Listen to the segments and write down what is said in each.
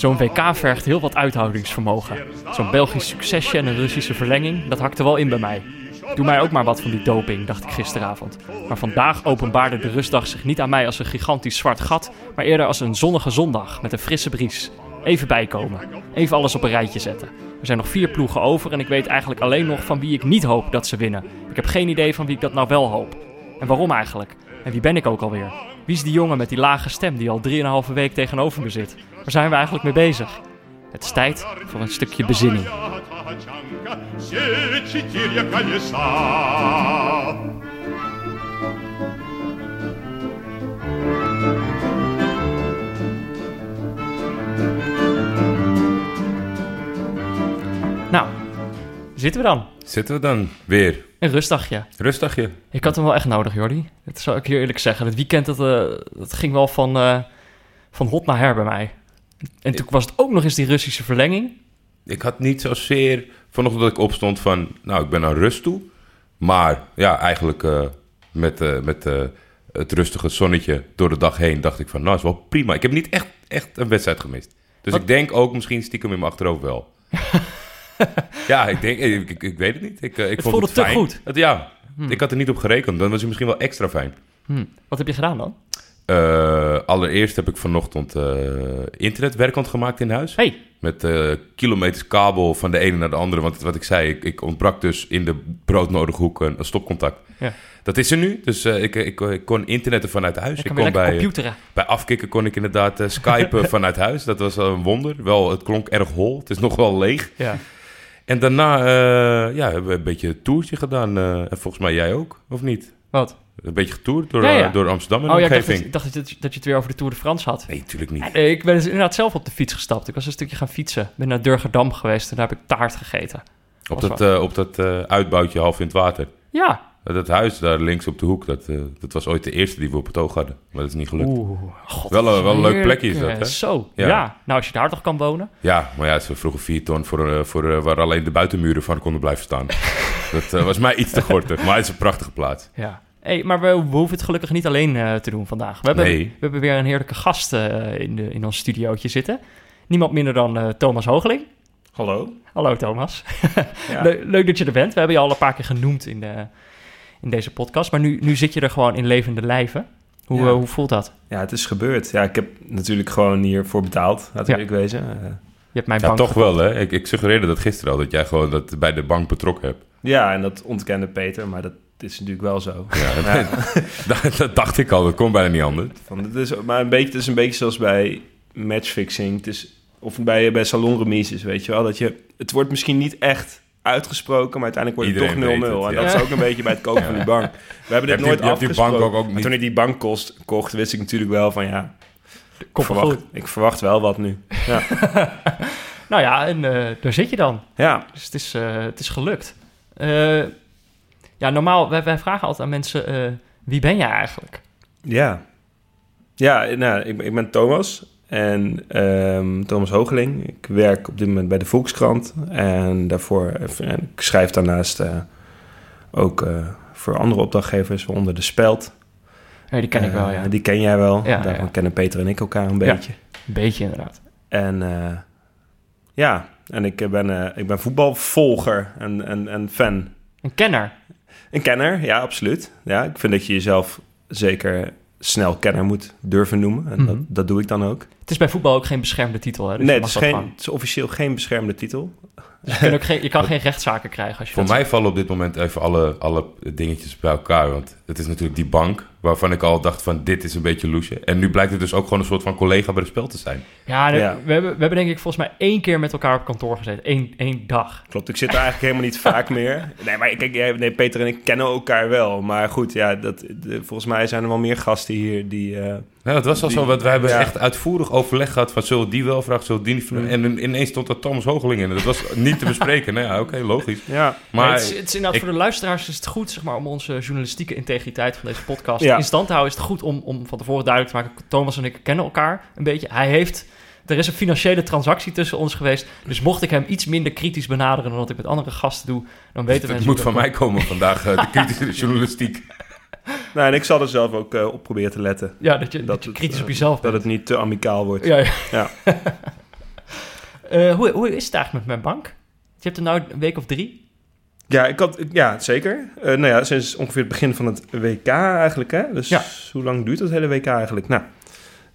Zo'n WK vergt heel wat uithoudingsvermogen. Zo'n Belgisch succesje en een Russische verlenging, dat hakte wel in bij mij. Doe mij ook maar wat van die doping, dacht ik gisteravond. Maar vandaag openbaarde de rustdag zich niet aan mij als een gigantisch zwart gat, maar eerder als een zonnige zondag met een frisse bries. Even bijkomen. Even alles op een rijtje zetten. Er zijn nog vier ploegen over en ik weet eigenlijk alleen nog van wie ik niet hoop dat ze winnen. Ik heb geen idee van wie ik dat nou wel hoop. En waarom eigenlijk? En wie ben ik ook alweer? Wie is die jongen met die lage stem die al drieënhalve week tegenover me zit? Waar zijn we eigenlijk mee bezig? Het is tijd voor een stukje bezinning. Nou, zitten we dan? Zitten we dan weer? Een rustdagje. Rustdagje. Ik had hem wel echt nodig, Jordi. Dat zou ik hier eerlijk zeggen. Het weekend dat, eh, dat ging wel van, eh, van hot naar her bij mij. En toen was het ook nog eens die Russische verlenging. Ik had niet zozeer vanochtend dat ik opstond van... Nou, ik ben aan rust toe. Maar ja, eigenlijk eh, met, met het rustige zonnetje door de dag heen... dacht ik van, nou, is wel prima. Ik heb niet echt, echt een wedstrijd gemist. Dus Wat? ik denk ook misschien stiekem in mijn achterhoofd wel. ja, ik denk... Ik, ik, ik weet het niet. Ik, eh, ik Het vond voelde het te fijn. goed. Het, ja, ik had er niet op gerekend. Dan was het misschien wel extra fijn. Hm. Wat heb je gedaan dan? Eh, allereerst heb ik vanochtend eh internetwerkend gemaakt in huis. Hey, Met kilometers kabel van de ene naar de andere. Want wat ik zei, ik, ik ontbrak dus in de broodnodige hoek een, een stopcontact. Ja. Dat is er nu. Dus ik, ik, ik kon internetten vanuit huis. ik kon bij, computeren. bij afkikken kon ik inderdaad skypen vanuit huis. Dat was een wonder. Wel, het klonk erg hol. Het is nog wel leeg. Ja. En daarna eh, ja, hebben we een beetje een toertje gedaan. eh, en volgens mij jij ook, of niet? Wat? Een beetje getoerd door, Ja, ja. eh, door Amsterdam en Oh ja, ik dacht, dat, ik dacht dat, je- het weer over de Tour de France had. Nee, natuurlijk niet. Ik ben dus inderdaad zelf op de fiets gestapt. Ik was een stukje gaan fietsen. Ik ben naar Durgerdam geweest en daar heb ik taart gegeten. Op dat, eh, op dat uitbouwtje half in het water. Ja. Dat huis daar links op de hoek, dat, eh, dat was ooit de eerste die we op het oog hadden. Maar dat is niet gelukt. Oeh, god, Wel een- wel een leuk plekje is dat, hè? Zo, ja. Ja. Nou, als je daar toch kan wonen. Ja, maar ja, ze vroegen vier ton voor, eh, voor eh, waar alleen de buitenmuren van konden blijven staan. dat was mij iets te gortig, maar het is een prachtige plaats. Ja. Hey, maar we, we hoeven het gelukkig niet alleen eh, te doen vandaag. We hebben, Nee. we hebben weer een heerlijke gast eh, in, de, in ons studiootje zitten. Niemand minder dan eh, Thomas Hoogeling. Hallo. Hallo Thomas. Ja. Le- leuk dat je er bent. We hebben je al een paar keer genoemd in, de, in deze podcast. Maar nu, nu zit je er gewoon in levende lijven. Hoe, Ja. eh, hoe voelt dat? ja, het is gebeurd. Ja, ik heb natuurlijk gewoon hiervoor betaald, Ja. eerlijk wezen. Eh, Je hebt mijn Ja, bank toch wel hè. Ik, ik suggereerde dat gisteren al, dat jij gewoon dat bij de bank betrokken hebt. ja, en dat ontkende Peter, maar dat is natuurlijk wel zo. Ja, Ja. dat, dat dacht ik al, dat kon bijna niet anders. Van, het is, maar een beetje, het is een beetje zoals bij matchfixing. Het is, of bij, bij salonremises, weet je wel. Dat je, het wordt misschien niet echt uitgesproken, maar uiteindelijk wordt het Iedereen toch 0-0. weet het, En dat is ook een beetje bij het kopen van die bank. We hebben dit Heb je- nooit je die afgesproken. bank ook- niet- toen ik die bank kost, kocht, wist ik natuurlijk wel van ja, ik verwacht, ik verwacht wel wat nu. Ja, Nou ja, en eh, daar zit je dan. ja. Dus het is, eh, het is gelukt. Eh, ja, normaal, wij, wij vragen altijd aan mensen... eh, wie ben jij eigenlijk? Ja. Ja, nou, ik, ik ben Thomas. En ehm, Thomas Hoogeling. Ik werk op dit moment bij de Volkskrant. En daarvoor, en ik schrijf daarnaast eh, ook eh, voor andere opdrachtgevers, waaronder De Speld. Ja, die ken ik wel, Eh, ja. Die ken jij wel. Ja, Daarvan ja. kennen Peter en ik elkaar een beetje. Een beetje inderdaad. En eh, ja, en ik ben, eh, ik ben voetbalvolger en, en, en fan. Een kenner. Een kenner, ja, absoluut. Ja, ik vind dat je jezelf zeker snel kenner moet durven noemen. En Mhm. dat, dat doe ik dan ook. Het is bij voetbal ook geen beschermde titel, hè? Dus nee, het is, dat geen, gewoon. het is officieel geen beschermde titel. Dus je, kunt ook geen, je kan geen rechtszaken krijgen als je Voor dat mij vallen op dit moment even alle, alle dingetjes bij elkaar. Want het is natuurlijk die bank waarvan ik al dacht van dit is een beetje loesje. En nu blijkt het dus ook gewoon een soort van collega bij de spel te zijn. Ja. We, hebben, we hebben denk ik volgens mij één keer met elkaar op kantoor gezeten. Eén, één dag. Klopt, ik zit er eigenlijk helemaal niet vaak meer. Nee, maar kijk, jij- nee, Peter en ik kennen elkaar wel. Maar goed, ja, dat, de- volgens mij zijn er wel meer gasten hier die... eh, Nou, het was al Die- zo, want we hebben ja. echt uitvoerig overleg gehad van zullen we die wel vragen, zullen we die niet vragen. En ineens stond er Thomas Hoogeling in. Dat was niet te bespreken. nou ja, oké, logisch. ja, Maar Maar het, is, het is inderdaad ik- voor de luisteraars is het goed, zeg maar, om onze journalistieke integriteit van deze podcast Ja. in stand te houden. Is het goed om, om van tevoren duidelijk te maken, Thomas en ik kennen elkaar een beetje. Hij heeft, er is een financiële transactie tussen ons geweest. Dus mocht ik hem iets minder kritisch benaderen dan wat ik met andere gasten doe, dan weten het we moet van mij komen vandaag, eh, de kritische journalistiek. nou, en ik zal er zelf ook eh, op proberen te letten. Ja, dat je, dat, Dat je kritisch eh, op jezelf Dat bent. het niet te amicaal wordt. Ja, ja. Ja. Eh, hoe, hoe is het eigenlijk met mijn bank? Je hebt er nou een week of drie. Ja, ik had, ja zeker. Nou ja, sinds ongeveer het begin van het WK eigenlijk. Hè? Dus Ja. hoe lang duurt dat hele WK eigenlijk? Nou,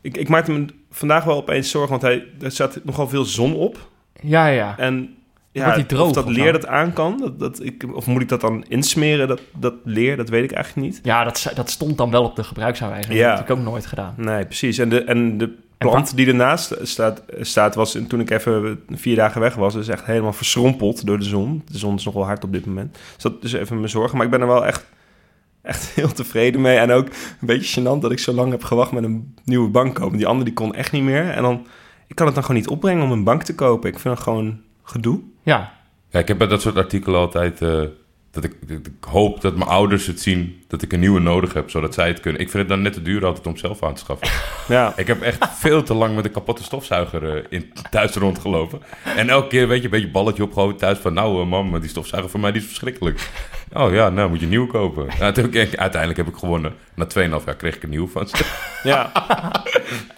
ik, ik maakte me vandaag wel opeens zorgen, want hij, er staat nogal veel zon op. Ja, ja. En ja, droog of dat leer dat aan kan, dat, dat ik, of moet ik dat dan insmeren, dat, dat leer, dat weet ik eigenlijk niet. Ja, dat, dat stond dan wel op de gebruiksaanwijzing. Ja. Dat heb ik ook nooit gedaan. Nee, precies. En de, en de plant die ernaast staat, staat was, en toen ik even vier dagen weg was, is echt helemaal verschrompeld door de zon. De zon is nog wel hard op dit moment. Dus dat is even mijn zorgen. Maar ik ben er wel echt, echt heel tevreden mee. En ook een beetje gênant dat ik zo lang heb gewacht met een nieuwe bank kopen. Die andere die kon echt niet meer. En dan, ik kan het dan gewoon niet opbrengen om een bank te kopen. Ik vind het gewoon gedoe. Ja, Ja, ik heb bij dat soort artikelen altijd... eh, dat, ik, dat ik hoop dat mijn ouders het zien dat ik een nieuwe nodig heb, zodat zij het kunnen. Ik vind het dan net te duur altijd om zelf aan te schaffen. Ja, Ik heb echt veel te lang met een kapotte stofzuiger eh, in thuis rondgelopen. En elke keer weet je, een beetje balletje opgehouden thuis van... nou eh, mam, die stofzuiger van mij die is verschrikkelijk. Oh ja, nou moet je een nieuwe kopen. Nou, toen heb ik, uiteindelijk heb ik gewonnen. Na 2,5 jaar kreeg ik een nieuwe van ze. ja.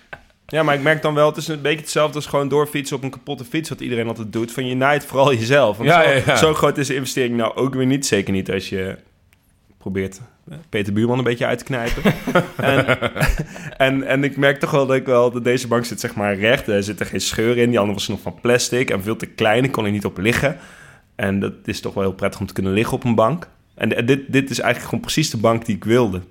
Ja, maar ik merk dan wel, het is een beetje hetzelfde als gewoon doorfietsen op een kapotte fiets, wat iedereen altijd doet. Van je naait vooral jezelf. Want Ja, zo, ja, ja. zo groot is de investering nou ook weer niet. Zeker niet als je probeert eh, Peter Buurman een beetje uit te knijpen. en, en, en ik merk toch wel dat ik wel, dat deze bank zit zeg maar recht. Er zit er geen scheur in. Die andere was nog van plastic en veel te klein. Ik kon er niet op liggen. En dat is toch wel heel prettig om te kunnen liggen op een bank. En, en dit, dit is eigenlijk gewoon precies de bank die ik wilde.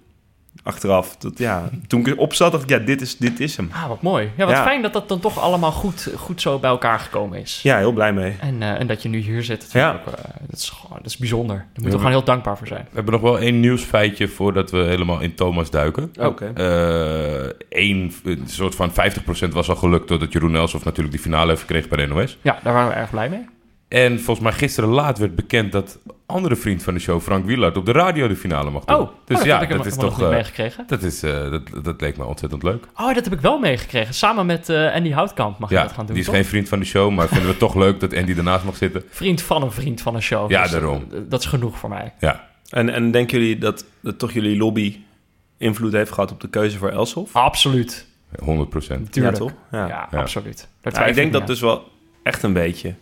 Achteraf. Dat, ja, toen ik erop zat, dacht ik, ja, dit is, dit is hem. ah, wat mooi. Ja, wat Ja. fijn dat dat dan toch allemaal goed, goed zo bij elkaar gekomen is. Ja, heel blij mee. En, eh, en dat je nu hier zit, dat, Ja. ook, eh, dat, is, gewoon- dat is bijzonder. Daar moeten we maar- gewoon heel dankbaar voor zijn. We hebben nog wel één nieuwsfeitje voordat we helemaal in Thomas duiken. Oké. Eh één, een soort van 50% was al gelukt doordat Jeroen Elsof natuurlijk die finale heeft gekregen bij de NOS. Ja, daar waren we erg blij mee. En volgens mij gisteren laat werd bekend dat andere vriend van de show, Frank Wielard, op de radio de finale mag doen. Oh, dus oh, ja, heb ik dat hem is toch... eh, meegekregen. dat, is, eh, dat, dat leek me ontzettend leuk. Oh, dat heb ik wel meegekregen. Samen met eh, Andy Houtkamp mag je Ja, dat gaan doen, die is toch? geen vriend van de show, maar vinden we toch leuk dat Andy ernaast mag zitten. Vriend van een vriend van een show. Ja, Dus, daarom. dat is genoeg voor mij. Ja, En, en denken jullie dat, dat toch jullie lobby invloed heeft gehad op de keuze voor Elshoff? Absoluut. 100 procent. Tuurlijk. Ja, toch? Ja. Ja, Ja. absoluut. Ja, ik denk dat aan. dus wel echt een beetje.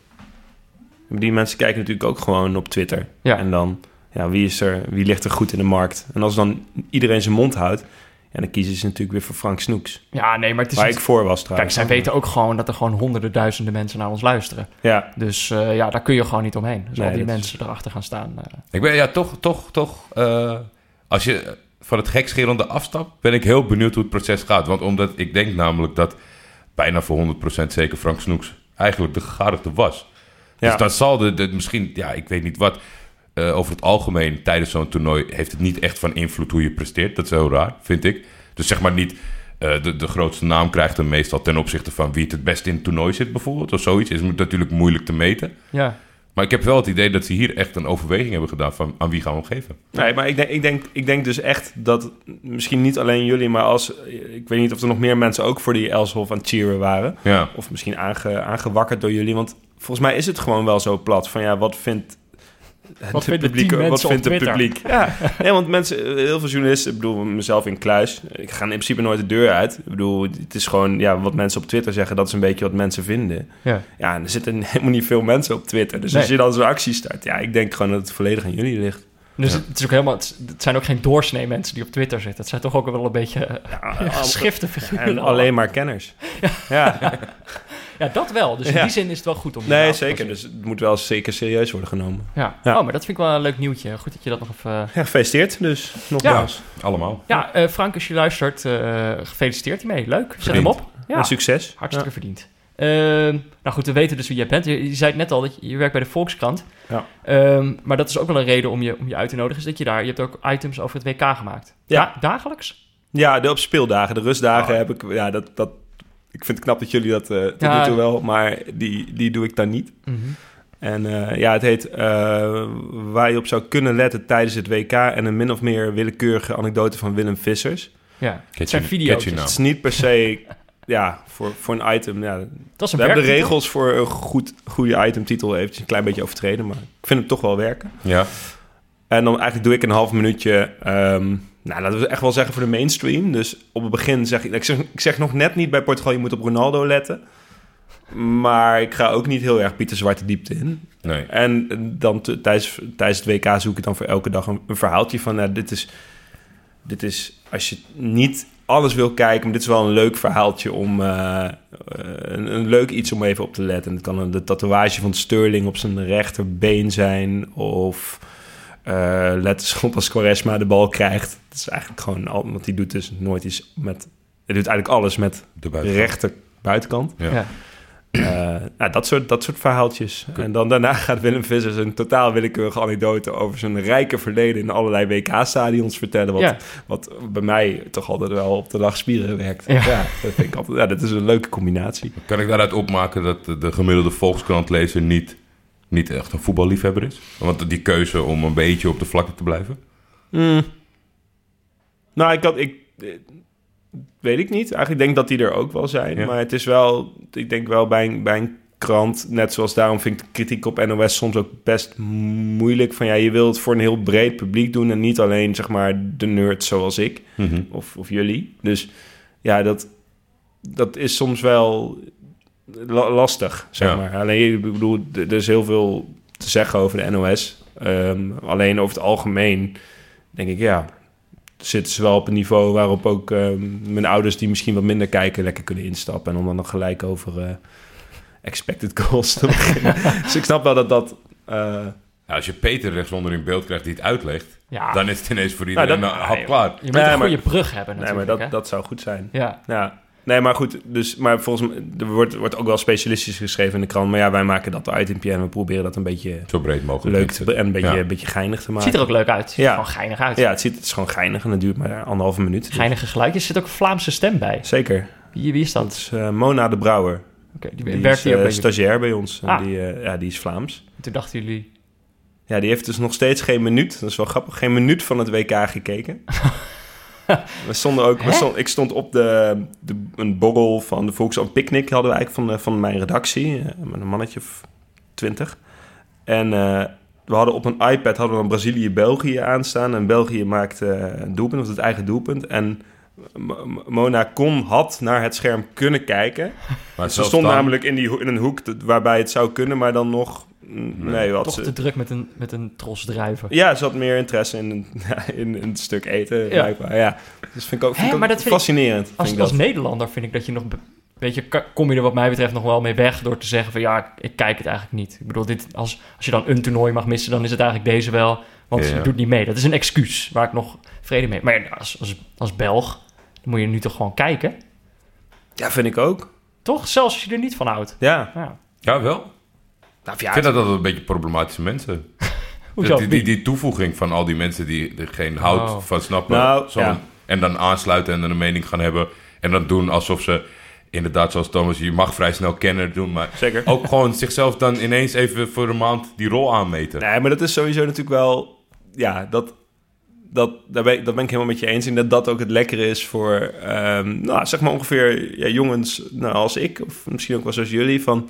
Die mensen kijken natuurlijk ook gewoon op Twitter. Ja. En dan, ja, wie, is er, wie ligt er goed in de markt? En als dan iedereen zijn mond houdt, ja, dan kiezen ze natuurlijk weer voor Frank Snoeks. Ja, nee, maar het is Waar niet- ik voor was Kijk, zij weten ook gewoon dat er gewoon honderden duizenden mensen naar ons luisteren. Ja, Dus eh, ja, daar kun je gewoon niet omheen. Dus Nee, al die is- mensen erachter gaan staan. eh, Ik ben ja toch, toch, toch. eh, als je van het gekscherende afstapt, ben ik heel benieuwd hoe het proces gaat. Want omdat ik denk namelijk dat bijna voor 100% zeker Frank Snoeks eigenlijk de gegadigde was. Ja. Dus dan zal de, de misschien, ja, ik weet niet wat. eh, over het algemeen tijdens zo'n toernooi heeft het niet echt van invloed hoe je presteert. Dat is heel raar, vind ik. Dus zeg maar niet. eh, de, de grootste naam krijgt hem meestal ten opzichte van wie het het beste in het toernooi zit, bijvoorbeeld. Of zoiets. Is natuurlijk moeilijk te meten. ja. Maar ik heb wel het idee dat ze hier echt een overweging hebben gedaan van aan wie gaan we hem geven. nee, maar ik denk, ik, denk, ik denk dus echt dat misschien niet alleen jullie, maar als... Ik weet niet of er nog meer mensen ook voor die Elshoff aan het cheeren waren. Ja. Of misschien aange, aangewakkerd door jullie. Want volgens mij is het gewoon wel zo plat. Van ja, wat vindt Wat vinden publiek? Wat vindt het publiek? Ja, nee, want mensen, heel veel journalisten, ik bedoel mezelf in kluis. Ik ga in principe nooit de deur uit. Ik bedoel, het is gewoon ja, wat mensen op Twitter zeggen. Dat is een beetje wat mensen vinden. ja. Ja, en er zitten helemaal niet veel mensen op Twitter. Dus als je dan zo'n actie start, ja, ik denk gewoon dat het volledig aan jullie ligt. Dus Ja. het, is ook helemaal, het, zijn ook geen doorsnee mensen die op Twitter zitten. Het zijn toch ook wel een beetje Ja, ja, geschifte figuren. en alleen maar kenners. Ja, Ja, dat wel. Dus in Ja. die zin is het wel goed om... nee, zeker. Dus het moet wel zeker serieus worden genomen. Ja. Ja. Oh, maar dat vind ik wel een leuk nieuwtje. Goed dat je dat nog even... Ja, gefeliciteerd dus. Nogmaals. Allemaal. Ja, eh, Frank, als je luistert, eh, gefeliciteerd hiermee. Leuk. Zet Verdiend. hem op. Ja, En succes. hartstikke verdiend. Ehm, nou goed, we weten dus wie jij bent. Je, je zei het net al, dat je, je werkt bij de Volkskrant. Ja. Ehm, maar dat is ook wel een reden om je, om je uit te nodigen. Is dat je daar... Je hebt ook items over het WK gemaakt. Ja. Da- dagelijks? Ja, de op speeldagen, de rustdagen Oh. heb ik. Ja, dat, dat, ik vind het knap dat jullie dat eh tot Ja. nu toe wel, maar die, die doe ik dan niet. Mhm. En eh, ja, het heet eh, Waar je op zou kunnen letten tijdens het WK en een min of meer willekeurige anekdote van Willem Vissers. Ja, het zijn video's. Het is niet per se, ja, voor, voor een item. Ja, Dat is een we hebben de regels voor een goed, goede itemtitel eventjes een klein beetje overtreden, maar ik vind het toch wel werken. Ja. En dan eigenlijk doe ik een half minuutje. ehm, nou, laten we echt wel zeggen voor de mainstream. Dus op het begin zeg ik. Ik zeg, ik zeg nog net niet bij Portugal, je moet op Ronaldo letten. Maar ik ga ook niet heel erg Pieter Zwarte diepte in. Nee. En dan tijdens, tijdens het WK zoek ik dan voor elke dag een, een verhaaltje van... Nou, dit, is, dit is, als je niet alles wil kijken... maar dit is wel een leuk verhaaltje om... eh, eh, een, een leuk iets om even op te letten. Het kan een, de tatoeage van Sterling op zijn rechterbeen zijn... of eh letters op als Quaresma de bal krijgt. Het is eigenlijk gewoon... al- wat hij doet dus nooit iets met... Hij doet eigenlijk alles met De rechter buitenkant. Ja. Ja. Eh, nou, dat, soort, dat soort verhaaltjes. En dan daarna gaat Willem Vissers een totaal willekeurige anekdote over zijn rijke verleden in allerlei WK-stadions vertellen. Wat, Ja. wat bij mij toch altijd wel op de lachspieren werkt. Ja. Ja. dat vind ik altijd, ja, dat is een leuke combinatie. Kan ik daaruit opmaken dat de gemiddelde Volkskrantlezer niet, niet echt een voetballiefhebber is? Want die keuze om een beetje op de vlakte te blijven? Mm. Nou, ik had, ik, eh, weet ik niet. Eigenlijk denk ik dat die er ook wel zijn. Ja. Maar het is wel, ik denk wel bij een, bij een krant, net zoals daarom vind ik kritiek op NOS soms ook best moeilijk. Van ja, je wilt het voor een heel breed publiek doen en niet alleen zeg maar de nerds zoals ik of, of jullie. Dus ja, dat, dat is soms wel la- lastig, zeg Ja. maar. Alleen, ik bedoel, er er is heel veel te zeggen over de NOS. Ehm, alleen over het algemeen denk ik, ja, zitten ze wel op een niveau waarop ook ehm, mijn ouders die misschien wat minder kijken lekker kunnen instappen. En om dan nog gelijk over eh, expected goals te beginnen. dus ik snap wel dat dat... eh, Ja, als je Peter rechtsonder in beeld krijgt die het uitlegt, Ja, dan is het ineens voor iedereen dat- een hap klaar. je moet Nee, een goede brug hebben nee, natuurlijk. maar dat, hè? dat zou goed zijn. Ja, Ja. Nee, maar goed. Dus, maar volgens mij er wordt, wordt ook wel specialistisch geschreven in de krant. Maar ja, wij maken dat itemje en we proberen dat een beetje Zo breed mogelijk. leuk te, en een beetje, Ja. een beetje geinig te het maken. ziet er ook leuk uit. Het ziet Ja. er gewoon geinig uit. Ja, het, ziet, het is gewoon geinig en het duurt maar anderhalve minuut. Dus Geinige geluidjes. Er zit ook een Vlaamse stem bij. Zeker. Wie, wie is Dat dat? is eh, Mona de Brouwer. Oké, die, Die werkt is hier ook eh, bij stagiair bij ons. En Ah. die, eh, ja, die is Vlaams. Toen dachten jullie... Ja, die heeft dus nog steeds geen minuut. Dat is wel grappig. Geen minuut van het WK gekeken. we stonden ook... We ik stond op de, de, een borrel van de Volkswagen Picnic... hadden we eigenlijk van, de- van mijn redactie. eh, Met een mannetje of twintig. En eh, we hadden op een iPad hadden we een Brazilië-België aanstaan. En België maakte eh, een doelpunt, of het eigen doelpunt. En Mona kon, had naar het scherm kunnen kijken. Maar Ze stond dan- namelijk in, die, in een hoek waarbij het zou kunnen, maar dan nog... Nee, wat Toch ze, te druk met een, met een tros drijven. ja, ze had meer interesse in, in een stuk eten, Ja. blijkbaar. Ja. Dus vind ik ook, vind Hè, ik ook dat vind ik- fascinerend. Als, vind ik als dat. Nederlander vind ik dat je nog... Weet je, kom je er wat mij betreft nog wel mee weg door te zeggen van ja, ik, ik kijk het eigenlijk niet. Ik bedoel, dit, als, als je dan een toernooi mag missen, dan is het eigenlijk deze wel. Want Ja. je doet niet mee. Dat is een excuus waar ik nog vrede mee heb. Maar ja, als, als, als Belg, dan moet je nu toch gewoon kijken. Ja, vind ik ook. Toch? Zelfs als je er niet van houdt. Ja. Ja. Ja, wel. Nou, Ik ja, vind dat altijd een beetje problematische mensen. Hoezo? Die, die, die toevoeging van al die mensen die er geen hout Oh. van snappen. Nou, zo- ja. En dan aansluiten en dan een mening gaan hebben. En dan doen alsof ze, inderdaad zoals Thomas, je mag vrij snel kenner doen. Maar Zeker. ook gewoon zichzelf dan ineens even voor een maand die rol aanmeten. Nee, maar dat is sowieso natuurlijk wel... Ja, dat, dat, daar ben ik, dat ben ik helemaal met je eens in. Dat dat ook het lekkere is voor, ehm, nou, zeg maar ongeveer ja, jongens nou, als ik. Of misschien ook wel zoals jullie. Van,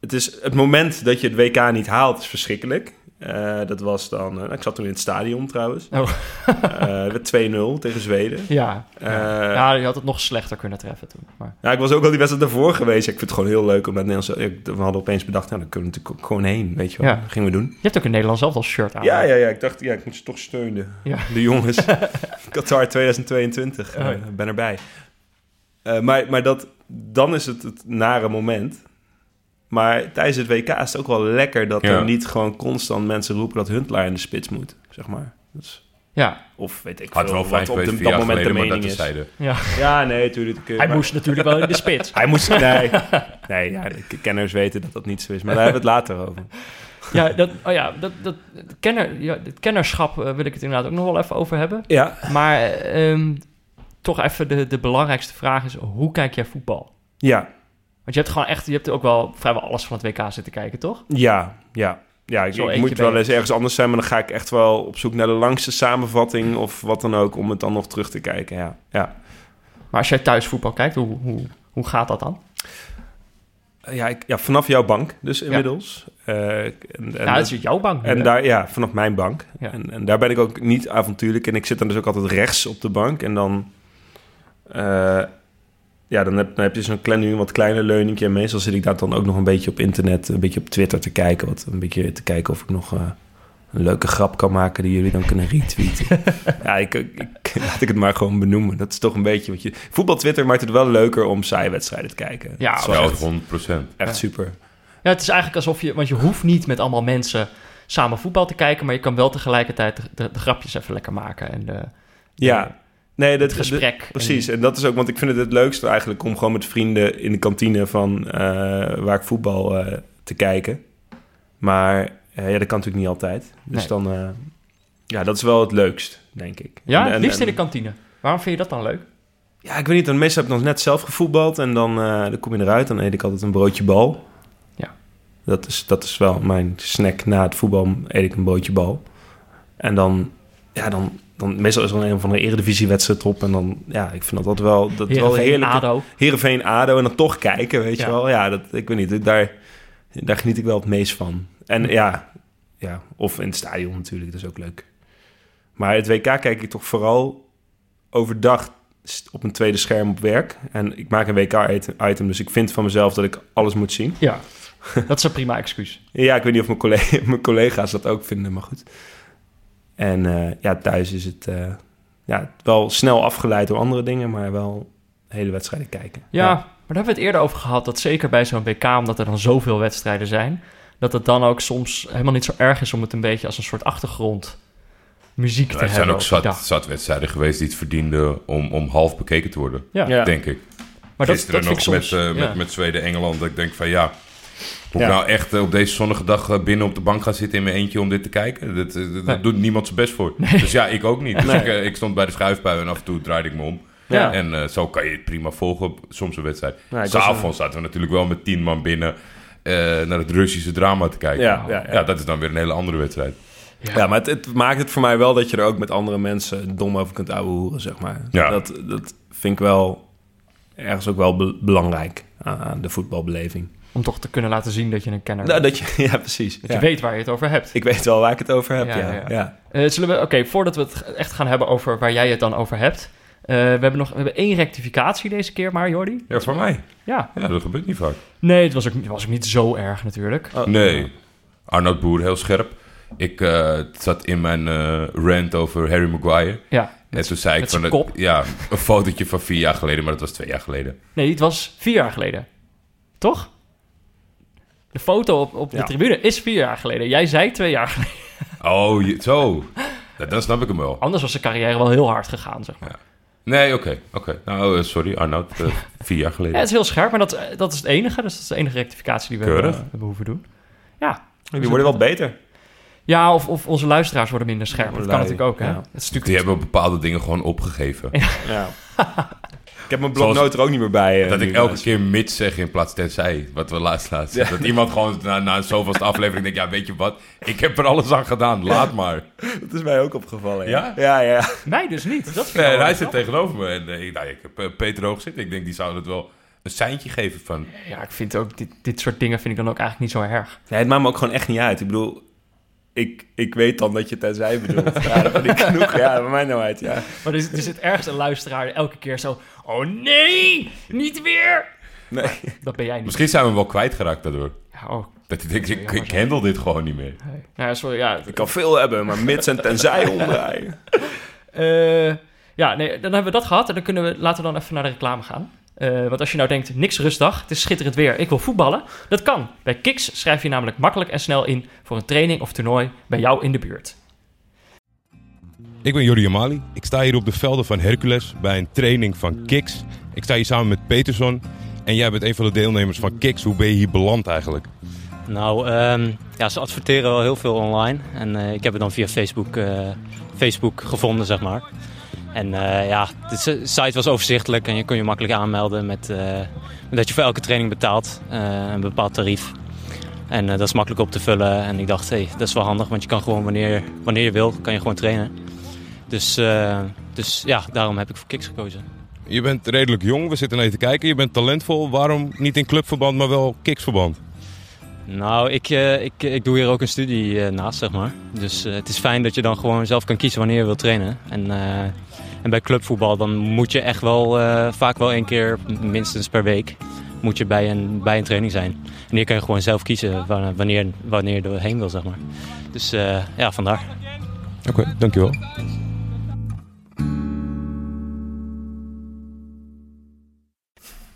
het, is, het moment dat je het WK niet haalt is verschrikkelijk. Eh, dat was dan... eh, ik zat toen in het stadion trouwens. Oh. Eh, het werd 2-0 tegen Zweden. Ja. Eh, ja, je had het nog slechter kunnen treffen toen. Maar, Ja, ik was ook al die wedstrijd daarvoor geweest. Ik vind het gewoon heel leuk om met Nederlands... ik- We hadden opeens bedacht, nou, dan kunnen we natuurlijk ook gewoon heen. Weet je wel. Ja. Dat gingen we doen. je hebt ook een Nederlands zelf als shirt aan. Ja, ja, ja. Ik dacht, ja, ik moet ze toch steunen. Ja. De jongens. Qatar 2022. Oh, ja. Eh, ben erbij. Eh, maar maar dat, dan is het het nare moment. Maar tijdens het WK is het ook wel lekker dat Ja. er niet gewoon constant mensen roepen dat Huntelaar in de spits moet. Zeg maar. Dus, Ja, of weet ik Had veel wel wat op de, dat moment de mening dat is. ja. Ja, nee, natuurlijk. Hij moest natuurlijk wel in de spits. Hij moest... Nee, nee ja, de kenners weten dat dat niet zo is. Maar daar hebben we het later over. Ja, dat, oh ja, dat, dat, het, kenner, ja, het kennerschap eh, wil ik het inderdaad ook nog wel even over hebben. Ja. Maar ehm, toch even de, de belangrijkste vraag is, hoe kijk jij voetbal? Ja, Want je hebt gewoon echt, je hebt ook wel vrijwel alles van het WK zitten kijken, toch? Ja, ja. Ja, ik, moet wel eens ergens anders zijn, maar dan ga ik echt wel op zoek naar de langste samenvatting of wat dan ook, om het dan nog terug te kijken. Ja, ja. Maar als jij thuis voetbal kijkt, hoe, hoe, hoe gaat dat dan? Ja, ik, ja vanaf jouw bank dus inmiddels. Eh, en, en, ja, dat is jouw bank. nu, en hè? daar, ja, vanaf mijn bank. Ja. En, en daar ben ik ook niet avontuurlijk. En ik zit dan dus ook altijd rechts op de bank. En dan, eh, ja, dan heb, dan heb je zo'n klein, nu een wat kleiner leuningje. En meestal zit ik daar dan ook nog een beetje op internet, een beetje op Twitter te kijken. Wat, een beetje te kijken of ik nog eh, een leuke grap kan maken die jullie dan kunnen retweeten. ja, ik, ik, laat ik het maar gewoon benoemen. Dat is toch een beetje wat je... Voetbal Twitter maakt het wel leuker om saaie wedstrijden te kijken. Ja, wel Ja, echt, 100 procent. echt super. Ja, het is eigenlijk alsof je... Want je hoeft niet met allemaal mensen samen voetbal te kijken... maar je kan wel tegelijkertijd de, de, de grapjes even lekker maken. En de, Ja, nee, dat gesprek. Precies, en dat is ook, want ik vind het het leukste eigenlijk om gewoon met vrienden in de kantine van eh, waar ik voetbal eh, te kijken. Maar eh, ja, dat kan natuurlijk niet altijd. Dus Nee. dan, ja, dat is wel het leukst, denk ik. Ja, En- het en- liefst in de kantine. Waarom vind je dat dan leuk? Ja, ik weet niet, dan meestal heb ik nog net zelf gevoetbald en dan, dan kom je eruit. Dan eet ik altijd een broodje bal. Ja. Dat is, dat is wel mijn snack na het voetbal, eet ik een broodje bal. En dan, ja, dan, dan meestal is er een van de eredivisiewedstrijd op. En dan, ja, ik vind dat altijd wel, dat wel heerlijk. ADO. Heerenveen, ADO en dan toch kijken, weet Ja. je wel. Ja, dat, ik weet niet, daar, daar geniet ik wel het meest van. En ja, ja, of in het stadion natuurlijk, dat is ook leuk. Maar het WK kijk ik toch vooral overdag op een tweede scherm op werk. En ik maak een WK-item, dus ik vind van mezelf dat ik alles moet zien. Ja, dat is een prima excuus. Ja, ik weet niet of mijn, collega, mijn collega's dat ook vinden, maar goed. En eh, ja, thuis is het eh, ja, wel snel afgeleid door andere dingen, maar wel hele wedstrijden kijken. Ja, maar daar hebben we het eerder over gehad. Dat zeker bij zo'n WK, omdat er dan zoveel wedstrijden zijn... dat het dan ook soms helemaal niet zo erg is... om het een beetje als een soort achtergrond muziek te er hebben. zijn ook zat, zat wedstrijden geweest die het verdienden om, om half bekeken te worden. Ja, Ja. Denk ik. maar dat, Gisteren dat vind nog ik soms... met, eh, ja. met, met Zweden-Engeland. Dat ik denk van ja... Moet Ja. ik nou echt eh, op deze zonnige dag eh, binnen op de bank gaan zitten in mijn eentje om dit te kijken? Dat, eh, dat Nee. doet niemand zijn best voor. Dus ja, ik ook niet. Dus Nee. ik, ik stond bij de schuifpui en af en toe draaide ik me om. Ja. En eh, zo kan je het prima volgen op soms een wedstrijd. Was, S'avonds zaten we natuurlijk wel met tien man binnen eh, naar het Russische drama te kijken. Ja, ja, ja. ja, dat is dan weer een hele andere wedstrijd. Ja, maar het, het maakt het voor mij wel dat je er ook met andere mensen dom over kunt ouwehoeren, zeg maar. Ja. Dat, dat vind ik wel ergens ook wel be- belangrijk aan, aan de voetbalbeleving. Om toch te kunnen laten zien dat je een kenner Nou, bent. dat je, ja, precies. Dat Ja. je weet waar je het over hebt. Ik weet wel waar ik het over heb, Ja, ja. ja. ja. Eh, zullen we, oké, voordat we het echt gaan hebben over waar jij het dan over hebt. eh, we hebben nog we hebben één rectificatie deze keer maar, Jordi. Ja, voor mij. Ja. Ja, dat gebeurt niet vaak. Nee, het was ook, het was ook niet zo erg natuurlijk. Oh, Nee. Arnoud Boer, heel scherp. Ik eh, zat in mijn eh, rant over Harry Maguire. Ja. En toen zei ik van... kop. Ja, een fotootje van vier jaar geleden, maar dat was twee jaar geleden. Nee, het was vier jaar geleden. Toch? De foto op, op de Ja. tribune is vier jaar geleden. Jij zei twee jaar geleden. Oh, je- zo. Ja, dan snap ik hem wel. Anders was zijn carrière wel heel hard gegaan, zeg maar. Nee, oké. oké. Nou, eh, sorry Arnoud. eh, vier jaar Ja, geleden. het is heel scherp, maar dat, eh, dat is het enige. Dus dat is de enige rectificatie die we Keurig. hebben, hebben hoeven doen. Ja. Die worden wel beter. Ja, of, of onze luisteraars worden minder scherp. Dat kan natuurlijk ook, hè? ja. Het is natuurlijk Die hebben bepaalde dingen gewoon opgegeven. Ja. ik heb mijn bloknoot er ook niet meer bij. eh, Dat ik elke keer mits zeg in plaats tenzij. Wat we laatst laatst. Dat iemand gewoon na, na een zoveelste aflevering denkt... Ja, weet je wat? Ik heb er alles aan gedaan. Laat maar. Dat is mij ook opgevallen. Ja? Ja, ja. Mij dus niet. Dat Nee, hij zit tegenover me. En eh, ik, nou, ik heb eh, Peter Hoog zitten. Ik denk, die zou het wel een seintje geven van... Ja, ik vind ook... Dit, dit soort dingen vind ik dan ook eigenlijk niet zo erg. Nee, het maakt me ook gewoon echt niet uit. Ik bedoel, ik, ik weet dan dat je tenzij bedoelt. Ja, dat vind ik genoeg. Ja, bij mij nou uit, ja. Maar er, zit- er zit ergens een luisteraar elke keer zo... Oh nee, niet weer! Nee. Dat ben jij niet. Misschien zijn we hem wel kwijtgeraakt daardoor. Ja, oh, Dat hij denkt, ik, ik handle dit gewoon niet meer. nee. Nou, ja, sorry, ja. Ik kan veel hebben, maar mits en tenzij omdraaien. Eh, ja, nee, dan hebben we dat gehad. En dan kunnen we, laten we dan even naar de reclame gaan. Eh, want als je nou denkt, niks rustdag, het is schitterend weer, ik wil voetballen. Dat kan. Bij Kiks schrijf je namelijk makkelijk en snel in voor een training of toernooi bij jou in de buurt. Ik ben Jordi Amali. Ik sta hier op de velden van Hercules bij een training van Kiks. Ik sta hier samen met Peterson. En jij bent een van de deelnemers van Kiks. Hoe ben je hier beland eigenlijk? Nou, ehm, ja, ze adverteren wel heel veel online. En eh, ik heb het dan via Facebook, eh, Facebook gevonden, zeg maar. En eh, ja, de site was overzichtelijk en je kon je makkelijk aanmelden met, eh, dat je voor elke training betaalt. eh, een bepaald tarief. En dat is makkelijk op te vullen. En ik dacht, hé, hey, dat is wel handig, want je kan gewoon wanneer, wanneer je wil, kan je gewoon trainen. Dus, dus ja, daarom heb ik voor Kiks gekozen. Je bent redelijk jong. We zitten je te kijken. Je bent talentvol. Waarom niet in clubverband, maar wel Kiksverband? Nou, ik, eh, ik, ik doe hier ook een studie eh, naast, zeg maar. Dus eh, het is fijn dat je dan gewoon zelf kan kiezen wanneer je wilt trainen. En, eh, En bij clubvoetbal dan moet je echt wel eh, vaak wel één keer, minstens per week, moet je bij een, bij een training zijn. En hier kan je gewoon zelf kiezen wa- wanneer, wanneer je erheen wil, zeg maar. Dus eh, ja, vandaar. Oké, dankjewel.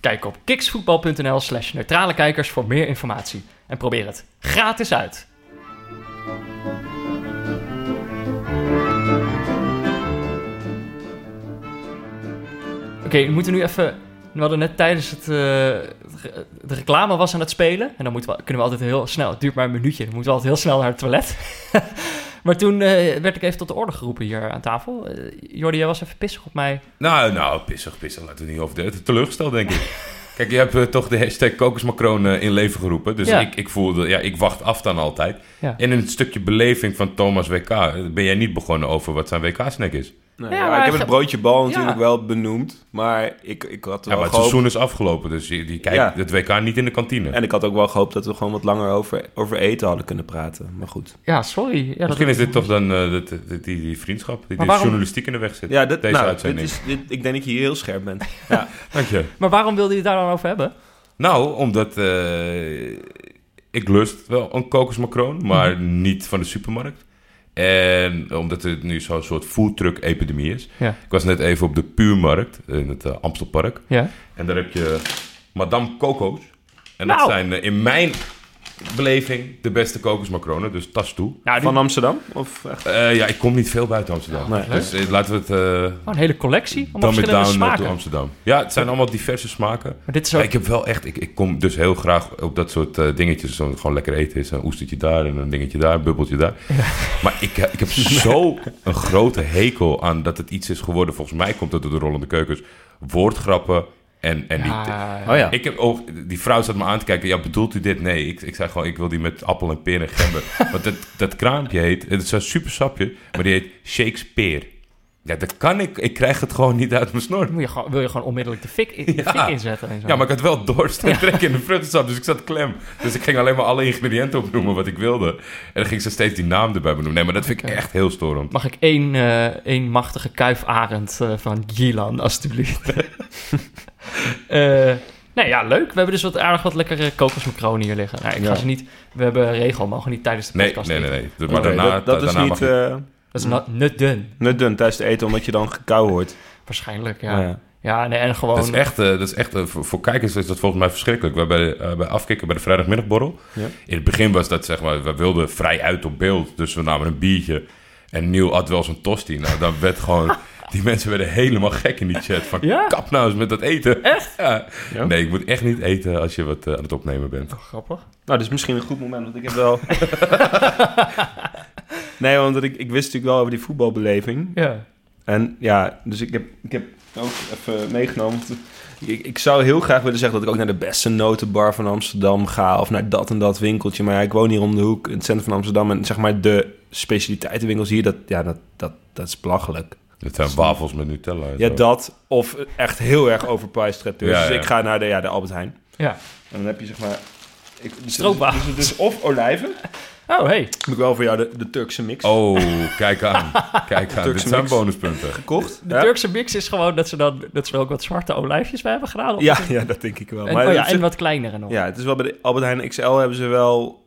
Kijk op kiksvoetbal.nl slash neutrale kijkers voor meer informatie. En probeer het gratis uit. Oké, we moeten nu even... We hadden net tijdens het... eh, de reclame was aan het spelen. En dan moeten we, kunnen we altijd heel snel... Het duurt maar een minuutje. Dan moeten we altijd heel snel naar het toilet. maar toen eh, werd ik even tot de orde geroepen hier aan tafel. Eh, Jordi, jij was even pissig op mij. Nou, nou, pissig, pissig. Laten we het niet over de teleurgesteld, denk ik. Kijk, je hebt eh, toch de hashtag kokosmacroon eh, in leven geroepen. Dus Ja. ik, ik voelde, ja, ik wacht af dan altijd. Ja. En in het stukje beleving van Thomas WK eh, ben jij niet begonnen over wat zijn WK-snack is. Nee, Ja, ja, maar ik heb het broodje bal Ja. natuurlijk wel benoemd. Maar ik, ik had Ja, wel maar het gehoopt... seizoen is afgelopen, dus die, die kijkt Ja. het WK niet in de kantine. En ik had ook wel gehoopt dat we gewoon wat langer over, over eten hadden kunnen praten. Maar goed. Ja, sorry. Ja, dat- Misschien is dit toch dan eh, dat- dat- die, die vriendschap, die, die waarom- journalistiek in de weg zit. Ja, dit, Deze nou, dit uitzending. is, dit, ik denk dat je hier heel scherp bent. Ja. Dank je. Maar waarom wilde je het daar dan over hebben? Nou, omdat eh, ik lust wel een kokosmacroon, maar Mhm. niet van de supermarkt. En omdat het nu zo'n soort foodtruck-epidemie is. Ja. Ik was net even op de Puurmarkt in het eh, Amstelpark. Ja. En daar heb je Madame Coco's. En Nou. dat zijn eh, in mijn beleving de beste kokosmacronen, dus tas toe. Nou, die, Van Amsterdam? Of echt? Eh, ja, ik kom niet veel buiten Amsterdam. Nee. Dus eh, laten we het eh oh, een hele collectie. It verschillende down smaken. to Amsterdam. Ja, het zijn allemaal diverse smaken. Maar dit is Ja, ook... ik heb wel echt, ik, ik kom dus heel graag op dat soort dingetjes. Zo, gewoon lekker eten is. Een oestertje daar en een dingetje daar, een bubbeltje daar. Maar ik, ik heb zo een grote hekel aan dat het iets is geworden. Volgens mij komt het door de rollende keukens. Woordgrappen en, en die... Ja, Oh ja. Ik heb ook, die vrouw zat me aan te kijken. Ja, bedoelt u dit? Nee, ik, ik zei gewoon, ik wil die met appel en peer en gember. Want dat, dat kraampje heet, het is een super sapje, maar die heet Shakespeare. Ja, dat kan ik. Ik krijg het gewoon niet uit mijn snor. moet je gewoon, wil je gewoon onmiddellijk de fik, in, de Ja. fik inzetten en zo. Ja, maar ik had wel dorst en trek in de vruchtensap, dus ik zat klem. Dus ik ging alleen maar alle ingrediënten opnoemen wat ik wilde. En dan ging ze steeds die naam erbij benoemen. Nee, maar dat vind ik echt heel storend. Mag ik één, eh, één machtige kuifarend eh, van Gilan, alstublieft? Eh nee, ja, leuk. We hebben dus wat aardig wat lekkere kokosmacronen hier liggen. Nou, ik ga Ja. ze niet... We hebben een regel, mogen niet tijdens de Nee, podcast nee, nee. eten. nee. Maar daarna, dat, dat is niet je... eh Dat is nut dun, nut dun tijdens het eten, omdat je dan gekauw wordt. waarschijnlijk, ja. Ja. Ja, nee, en gewoon... Dat is echt, eh, dat is echt eh, voor, voor kijkers is dat volgens mij verschrikkelijk. We hebben bij, eh, bij afkikken bij de vrijdagmiddagborrel. Ja. In het begin was dat zeg maar, we wilden vrij uit op beeld. Dus we namen een biertje. En Neil had wel zijn tosti. Nou, dan werd gewoon... Die mensen werden helemaal gek in die chat. Van Ja? kap nou eens met dat eten. Echt? Ja. Ja? Nee, ik moet echt niet eten als je wat eh, aan het opnemen bent. Grappig. Nou, dat is misschien een goed moment, want ik heb wel... nee, want ik, ik wist natuurlijk wel over die voetbalbeleving. Ja. En ja, dus ik heb, ik heb ook even meegenomen. Ik, ik zou heel graag willen zeggen dat ik ook naar de beste notenbar van Amsterdam ga. Of naar dat en dat winkeltje. Maar ja, ik woon hier om de hoek in het centrum van Amsterdam. En zeg maar de specialiteitenwinkels hier, dat, ja, dat, dat, dat is belachelijk. Het zijn wafels met Nutella. en Ja, zo. dat of echt heel erg overpriced. Ja, Dus ik ga naar de, ja, de Albert Heijn. Ja. En dan heb je zeg maar... Ik, dus, Stroopwafels. Dus, dus of olijven. Oh, hey. Heb ik wel voor jou de, de Turkse mix Oh, kijk aan. Kijk aan. Dit Turkse zijn bonuspunten. gekocht. De ja? Turkse mix is gewoon dat ze dan dat ze er ook wat zwarte olijfjes bij hebben gedaan. of- Ja, ja, dat denk ik wel. En, Maar oh ja, en wat kleinere nog. Ja, het is wel bij de Albert Heijn XL hebben ze wel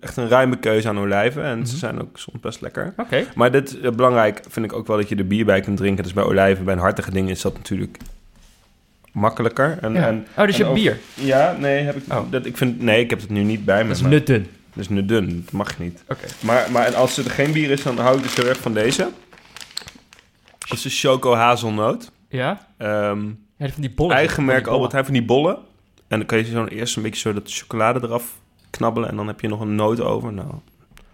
echt een ruime keuze aan olijven. En ze Mhm. zijn ook soms best lekker. Oké. Maar dit, eh, belangrijk vind ik ook wel dat je er bier bij kunt drinken. Dus bij olijven, bij een hartige ding is dat natuurlijk makkelijker. En, Ja. en, Oh, dus je hebt bier. Ja, nee, heb ik, Oh. dat, ik vind, nee, ik heb het nu niet bij me. Dat is maar- nut dun. Dat is dat mag niet. Oké. Maar, maar en als er geen bier is, dan hou ik dus heel erg van deze. Dat is de Choco Hazelnoot. Ja? Ehm, Ja, van die bollen. eigen merk Albert Heijn van die bollen. En dan kan je zo'n eerst een beetje zo dat chocolade eraf knabbelen. En dan heb je nog een noot over. Nou,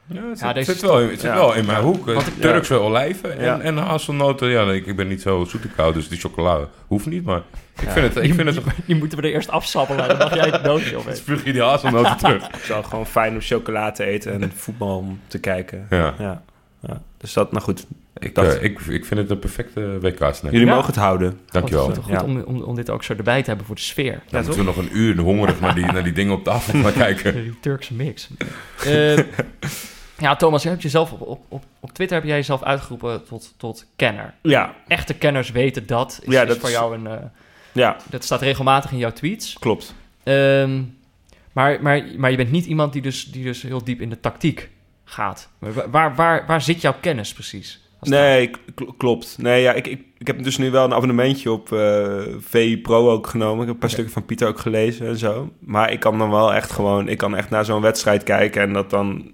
Ja, het Ja, zit, deze zit wel, in- het zit ja. wel in mijn hoek. Want ik- Turkse olijven en, Ja. en hazelnoten. Ja, nee, ik, ik ben niet zo zoet koud, dus die chocolade hoeft niet. Maar ik Ja. vind het... Ik Die, vind het die, die moeten we er eerst afsappelen. Dan mag jij het doosje op. Spuug je die hazelnoten terug. het is wel gewoon fijn om chocola te eten en voetbal te kijken. Ja. Ja. ja. Dus dat, nou goed. Ik, Dacht- eh, ik, ik vind het een perfecte WK-snack. Jullie Ja. mogen het houden. Dankjewel. Goed, goed Ja. om, om, om dit ook zo erbij te hebben voor de sfeer. Dan moeten we nog een uur hongerig naar die, naar die dingen op tafel gaan kijken. Die Turkse mix. Eh, Ja, Thomas, je hebt jezelf op, op, op, op Twitter heb jij jezelf uitgeroepen tot, tot kenner. Ja, Echte kenners weten dat. Is, Ja, is dat voor is- jou een... eh, ja, dat staat regelmatig in jouw tweets. klopt. Ehm, maar, maar, maar je bent niet iemand die dus, die dus heel diep in de tactiek gaat. Waar, waar, waar zit jouw kennis precies? Nee, kl- klopt. Nee, ja, ik, ik, ik heb dus nu wel een abonnementje op VI Pro ook genomen. Ik heb een paar stukken van Pieter ook gelezen en zo. Maar ik kan dan wel echt gewoon... Ik kan echt naar zo'n wedstrijd kijken en dat dan...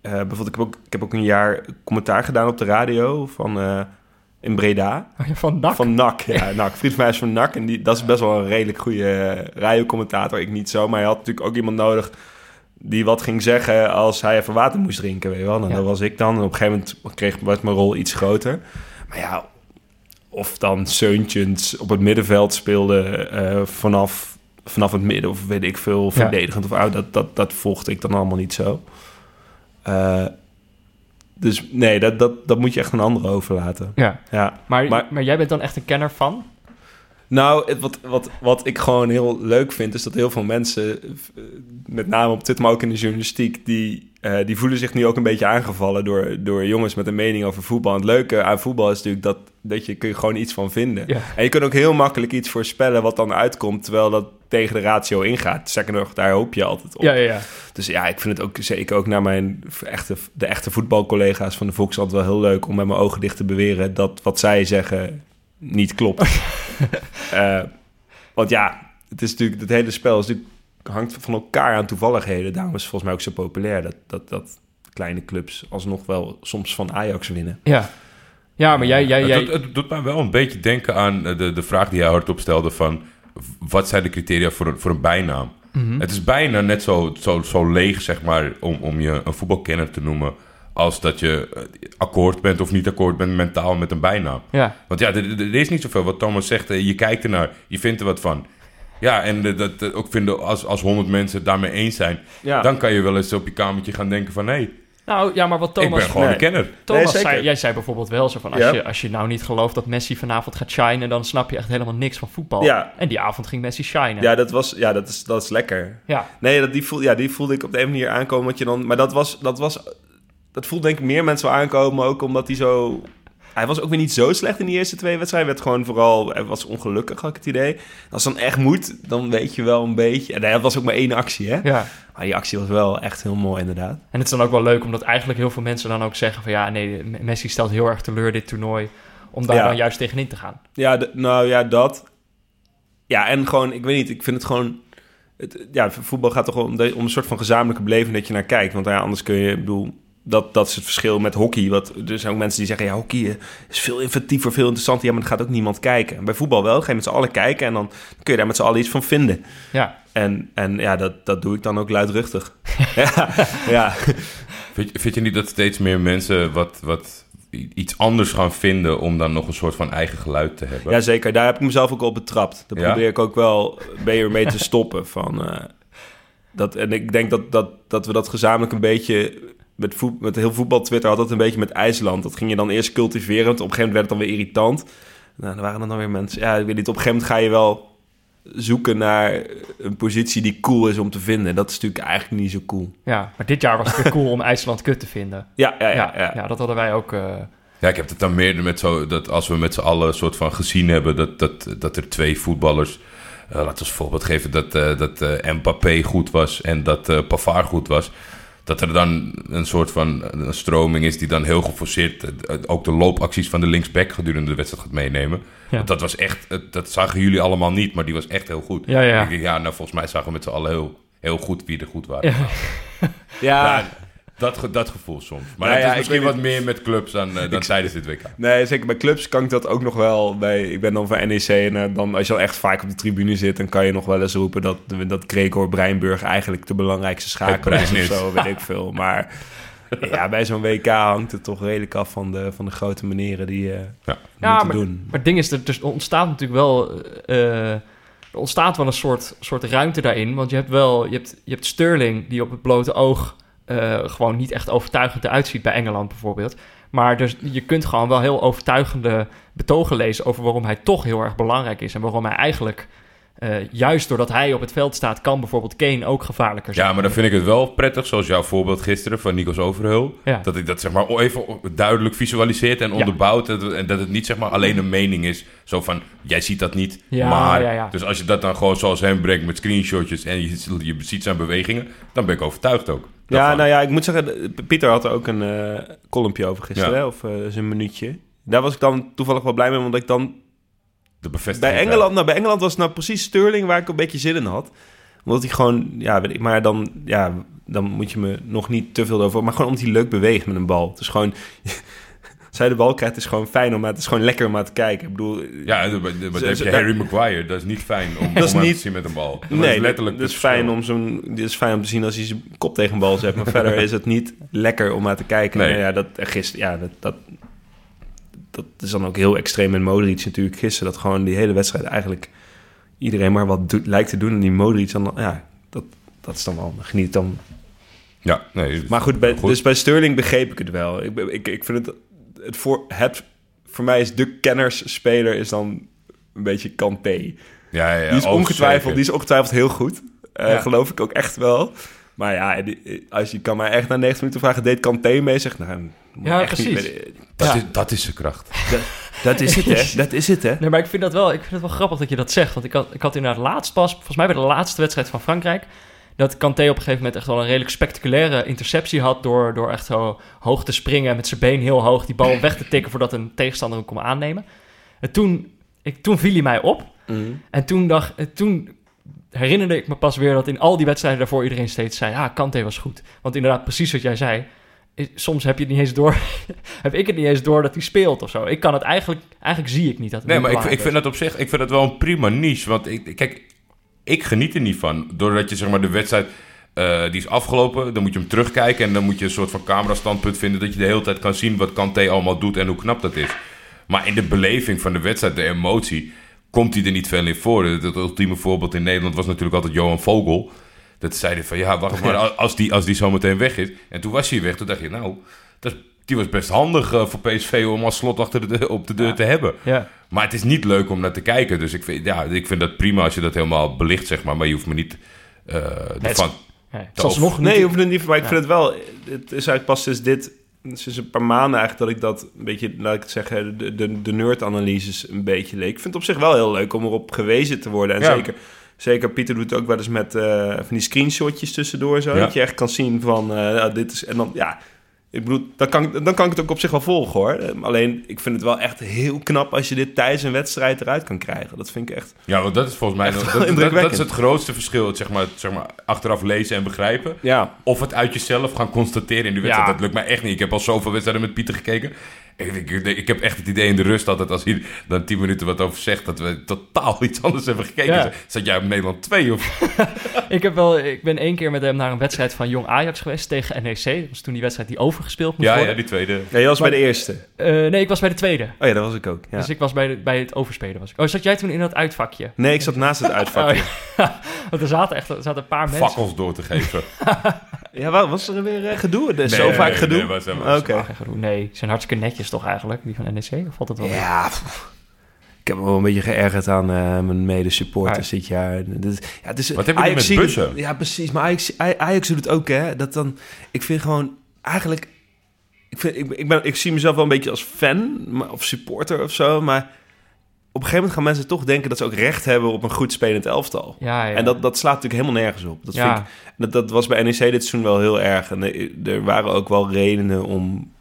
eh, bijvoorbeeld, ik heb, ook, ik heb ook een jaar commentaar gedaan op de radio van, eh, in Breda. Oh van NAC? Van NAC, ja. NAC. Vriend van mij is van NAC en die, dat is best wel een redelijk goede radiocommentator. Ik niet zo, maar hij had natuurlijk ook iemand nodig die wat ging zeggen als hij even water moest drinken, weet je wel. En Ja. dat was ik dan. En op een gegeven moment kreeg, was mijn rol iets groter. Maar ja, of dan Seuntjens op het middenveld speelde eh, vanaf, vanaf het midden... of weet ik veel, verdedigend of oud, dat, dat, dat volgde ik dan allemaal niet zo. Eh, dus nee, dat, dat, dat moet je echt een ander overlaten. Ja, Ja. maar, maar, Maar- jij bent dan echt een kenner van? Nou, het, wat, wat, wat ik gewoon heel leuk vind, is dat heel veel mensen, eh, met name op Twitter, maar ook in de journalistiek, die, eh, die voelen zich nu ook een beetje aangevallen door, door jongens met een mening over voetbal. En het leuke aan voetbal is natuurlijk dat, dat je kun je gewoon iets van vinden. Ja. En je kunt ook heel makkelijk iets voorspellen wat dan uitkomt, terwijl dat tegen de ratio ingaat. Sterker nog, daar hoop je altijd op. Ja, ja, ja. Dus ja, ik vind het ook zeker ook naar mijn echte, de echte voetbalcollega's van de Volkskrant wel heel leuk om met mijn ogen dicht te beweren dat wat zij zeggen niet klopt. Eh, want ja, het is natuurlijk, het hele spel is natuurlijk, hangt van elkaar aan toevalligheden. Daarom is het volgens mij ook zo populair dat, dat, dat kleine clubs alsnog wel soms van Ajax winnen. Ja, ja maar jij... jij, Het, jij... doet, het doet mij wel een beetje denken aan eh, de, de vraag die jij hardop stelde van... wat zijn de criteria voor een, voor een bijnaam? Mhm. Het is bijna net zo, zo, zo leeg, zeg maar, om, om je een voetbalkenner te noemen... als dat je eh, akkoord bent of niet akkoord bent mentaal met een bijnaam. Ja, Want ja, er, er- er is niet zoveel. Wat Thomas zegt, eh, je kijkt ernaar, je vindt er wat van. Ja, en dat ook vinden als, als honderd mensen het daarmee eens zijn... Ja, dan kan je wel eens op je kamertje gaan denken van... hé, nou ja, maar wat ik Thomas... ben gewoon nee. een kenner. Thomas Nee, zeker. zei, jij zei bijvoorbeeld wel zo van... Als, Ja. je, als je nou niet gelooft dat Messi vanavond gaat shinen... dan snap je echt helemaal niks van voetbal. Ja. En die avond ging Messi shinen. ja, dat, was, ja dat, is, dat is lekker. ja. Nee, dat, die, voel, ja, die voelde ik op de een manier aankomen. Je dan, maar dat was, dat was... Dat voelde denk ik meer mensen wel aankomen. Ook omdat hij zo... Hij was ook weer niet zo slecht in die eerste twee wedstrijden. Hij werd gewoon vooral... Hij was ongelukkig, had ik het idee. Als het dan echt moet, dan weet je wel een beetje... En dat was ook maar één actie, hè? ja. Maar die actie was wel echt heel mooi, inderdaad. En het is dan ook wel leuk, omdat eigenlijk heel veel mensen dan ook zeggen van... ja, nee, Messi stelt heel erg teleur dit toernooi... om daar Ja. dan juist tegenin te gaan. Ja, nou ja, dat. Ja, en gewoon, ik weet niet, ik vind het gewoon... Het, ja, voetbal gaat toch om een soort van gezamenlijke beleving dat je naar kijkt. Want ja, anders kun je, ik bedoel, dat, dat is het verschil met hockey. Wat, er zijn ook mensen die zeggen, ja, hockey eh, is veel inventiever, veel interessanter. Ja, maar dan gaat ook niemand kijken. En bij voetbal wel, ga je met z'n allen kijken en dan kun je daar met z'n allen iets van vinden. Ja, En, en ja, dat, dat doe ik dan ook luidruchtig. ja, ja. Vind, je- vind je niet dat steeds meer mensen wat, wat iets anders gaan vinden... om dan nog een soort van eigen geluid te hebben? ja, zeker. Daar heb ik mezelf ook op betrapt. Daar Ja? probeer ik ook wel beter mee te stoppen. Van, eh, dat, en ik denk dat, dat, dat we dat gezamenlijk een beetje... Met, voet, met heel voetbal Twitter had dat een beetje met IJsland. Dat ging je dan eerst cultiveren. want Op een gegeven moment werd het dan weer irritant. Nou, dan waren er dan weer mensen... Ja, ik weet niet. Op een gegeven moment ga je wel zoeken naar een positie die cool is om te vinden. Dat is natuurlijk eigenlijk niet zo cool. ja. Maar dit jaar was het weer cool om IJsland kut te vinden. Ja, ja, Ja, ja. ja, dat hadden wij ook... eh, Ja, ik heb het dan meer met zo dat als we met z'n allen een soort van gezien hebben dat, dat, dat er twee voetballers, eh, laten we als voorbeeld geven dat, eh dat eh, Mbappé goed was en dat eh Pavard goed was, dat er dan een soort van een stroming is die dan heel geforceerd eh, ook de loopacties van de linksback gedurende de wedstrijd gaat meenemen. Ja. Want dat was echt, dat zagen jullie allemaal niet, maar die was echt heel goed. Ja, ja. Ik ja, nou volgens mij zagen we met z'n allen heel, heel goed wie er goed waren. ja. Ja, Ja, dat, ge- dat gevoel soms. Maar Nou het ja, is misschien wat meer met clubs dan, eh, dan tijdens dit WK. Nee, zeker bij clubs kan ik dat ook nog wel. Bij, ik ben dan van NEC en eh, dan, als je al echt vaak op de tribune zit... dan kan je nog wel eens roepen dat, dat Gregor Breinburg... eigenlijk de belangrijkste schakel is of zo, weet ik veel. Maar ja, bij zo'n WK hangt het toch redelijk af van de, van de grote meneren die eh Ja. Ja, moeten maar, doen. maar het ding is, er, er ontstaat natuurlijk wel... eh, er ontstaat wel een soort, soort ruimte daarin. Want je hebt wel... Je hebt, je hebt Sterling, die op het blote oog... eh, gewoon niet echt overtuigend eruit ziet bij Engeland bijvoorbeeld. Maar dus, je kunt gewoon wel heel overtuigende betogen lezen... over waarom hij toch heel erg belangrijk is... en waarom hij eigenlijk eh, juist doordat hij op het veld staat, kan bijvoorbeeld Kane ook gevaarlijker zijn. Ja, maar dan vind ik het wel prettig, zoals jouw voorbeeld gisteren van Nikos Overhul. Ja. Dat ik dat zeg maar even duidelijk visualiseert en onderbouwt. En dat- En dat het niet zeg maar alleen een mening is. Zo van, jij ziet dat niet, Ja, maar... Dus als je dat dan gewoon zoals hem brengt met screenshotjes en je, je ziet zijn bewegingen, dan ben ik overtuigd ook. Ja, nou ja, ik moet zeggen, Pieter had er ook een eh columnpje over gisteren, hè, of eh zijn minuutje. Daar was ik dan toevallig wel blij mee, omdat ik dan... de bevestiging. Bij Engeland, nou, bij Engeland was het nou precies Sterling waar ik een beetje zin in had. Omdat hij gewoon, ja, weet ik, maar dan, ja, dan moet je me nog niet te veel over... Maar gewoon omdat hij leuk beweegt met een bal. Het is gewoon... Hij de bal krijgt, is gewoon fijn om, maar het is gewoon lekker om naar te kijken. Ik bedoel, Ja, maar dan Ze- heb je Harry Maguire. Dat is niet fijn om, Dat is om aan niet- te zien met een bal. Dat nee, is letterlijk het is fijn om zo'n, dit is fijn om te zien als hij zijn kop tegen een bal zet. Maar verder is het niet lekker om naar te kijken. Nee. Nou ja, dat eh, gisteren, ja, dat, dat, dat is dan ook heel extreem in Modric natuurlijk gisteren. Dat gewoon die hele wedstrijd eigenlijk iedereen maar wat doet- lijkt te doen. En die Modric dan, ja, dat, dat is dan wel geniet dan. Ja, nee. Maar goed, bij, Goed. dus bij Sterling begreep ik het wel. Ik, ik, ik vind het, het voor het, voor mij is de kennersspeler is dan een beetje Kanté. ja, ja, Die is oh, ongetwijfeld, die is ongetwijfeld heel goed. Eh, Ja. Geloof ik ook echt wel. Maar ja, die- als je kan mij echt na 90 minuten vragen, deed Kanté mee? Zeg, nou, Ja, precies. meer- Dat, Ja. is, dat is zijn kracht. Dat is het, hè? Dat is het, hè? Nee, maar ik vind dat wel, ik vind het wel grappig dat je dat zegt. Want ik had, ik had inderdaad laatst pas, volgens mij bij de laatste wedstrijd van Frankrijk, dat Kanté op een gegeven moment echt wel een redelijk spectaculaire interceptie had door, door echt zo hoog te springen met zijn been heel hoog die bal weg te tikken voordat een tegenstander hem kon aannemen. En toen, ik, toen viel hij mij op en toen, dacht, en toen herinnerde ik me pas weer dat in al die wedstrijden daarvoor iedereen steeds zei, ja, Kanté was goed. Want inderdaad, precies wat jij zei, soms heb je het niet eens door, heb ik het niet eens door dat hij speelt of zo. Ik kan het eigenlijk, eigenlijk zie ik niet dat het Nee, maar ik, ik vind dat op zich ik vind dat wel een prima niche. Want ik, kijk, ik geniet er niet van. Doordat je zeg maar de wedstrijd, eh, die is afgelopen, dan moet je hem terugkijken. En dan moet je een soort van camerastandpunt vinden. Dat je de hele tijd kan zien wat Kanté allemaal doet en hoe knap dat is. Maar in de beleving van de wedstrijd, de emotie, komt hij er niet veel in voor. Het, het ultieme voorbeeld in Nederland was natuurlijk altijd Johan Vogel. Dat zeiden van, ja, wacht maar, als die, als die zo meteen weg is. En toen was hij weg. Toen dacht je, nou, dat, is- die was best handig eh, voor PSV om als slot achter de, op de deur te hebben. Ja. Maar het is niet leuk om naar te kijken. Dus ik vind, ja, ik vind dat prima als je dat helemaal belicht, zeg maar. Maar je hoeft me niet eh het ervan... Nee, Te zelfs nog Nee, niet. je hoeft het niet, maar ik Ja. vind het wel... Het is eigenlijk pas sinds dit... Sinds een paar maanden eigenlijk dat ik dat een beetje, laat ik het zeggen, de, de, de nerd-analyses een beetje leek. Ik vind het op zich wel heel leuk om erop gewezen te worden. En Ja. zeker, zeker Pieter doet het ook wel eens met eh, van die screenshotjes tussendoor zo. Ja. Dat je echt kan zien van, eh, ja, dit is... En dan, ja, ik bedoel, dan kan, ik- dan kan ik het ook op zich wel volgen hoor. Alleen, ik vind het wel echt heel knap als je dit tijdens een wedstrijd eruit kan krijgen. Dat vind ik echt... Ja, want dat is volgens mij... Dat, dat, dat indrukwekkend. is het grootste verschil. Zeg maar, zeg maar, achteraf lezen en begrijpen. Ja, Of het uit jezelf gaan constateren in de wedstrijd. Ja. Dat lukt mij echt niet. Ik heb al zoveel wedstrijden met Pieter gekeken. Ik, ik, heb echt het idee in de rust altijd... als hij dan tien minuten wat over zegt... dat we totaal iets anders hebben gekeken. Ja. Zat jij op Nederland 2 of... Ik, heb wel, ik ben één keer met hem naar een wedstrijd van Jong Ajax geweest tegen NEC. Dat was toen die wedstrijd die overgespeeld moest Ja, ja, worden. die tweede. ja je was Maar- bij de eerste. Eh, nee, ik was bij de tweede. Oh ja, dat was ik ook. Ja. Dus ik was bij, de, bij het overspelen. Was ik. Oh, zat jij toen in dat uitvakje? Nee, ik zat naast het uitvakje. Oh, ja. Want er zaten echt er zaten een paar mensen. Fakkels door te geven. Ja, wat was er weer eh, gedoe? Zo Nee, vaak nee, gedoe. nee, was gedoe. Nee, die zijn hartstikke netjes toch eigenlijk, die van NEC? Of valt het wel? Ja, pff. ik heb me wel een beetje geërgerd aan eh, mijn mede-supporters dit jaar. Dit, is- ja, het is, Wat met het- bussen? ja, precies. Maar Ajax, Aj- Ajax doet het ook, hè. Dat dan, ik vind gewoon, eigenlijk... Ik, vind, ik, ik, ben, ik zie mezelf wel een beetje als fan maar- of supporter of zo, maar... Op een gegeven moment gaan mensen toch denken dat ze ook recht hebben op een goed spelend elftal. Ja, ja. En dat, dat slaat natuurlijk helemaal nergens op. Dat, ja. vind ik, dat, dat was bij NEC dit seizoen wel heel erg. En er, er waren ook wel redenen om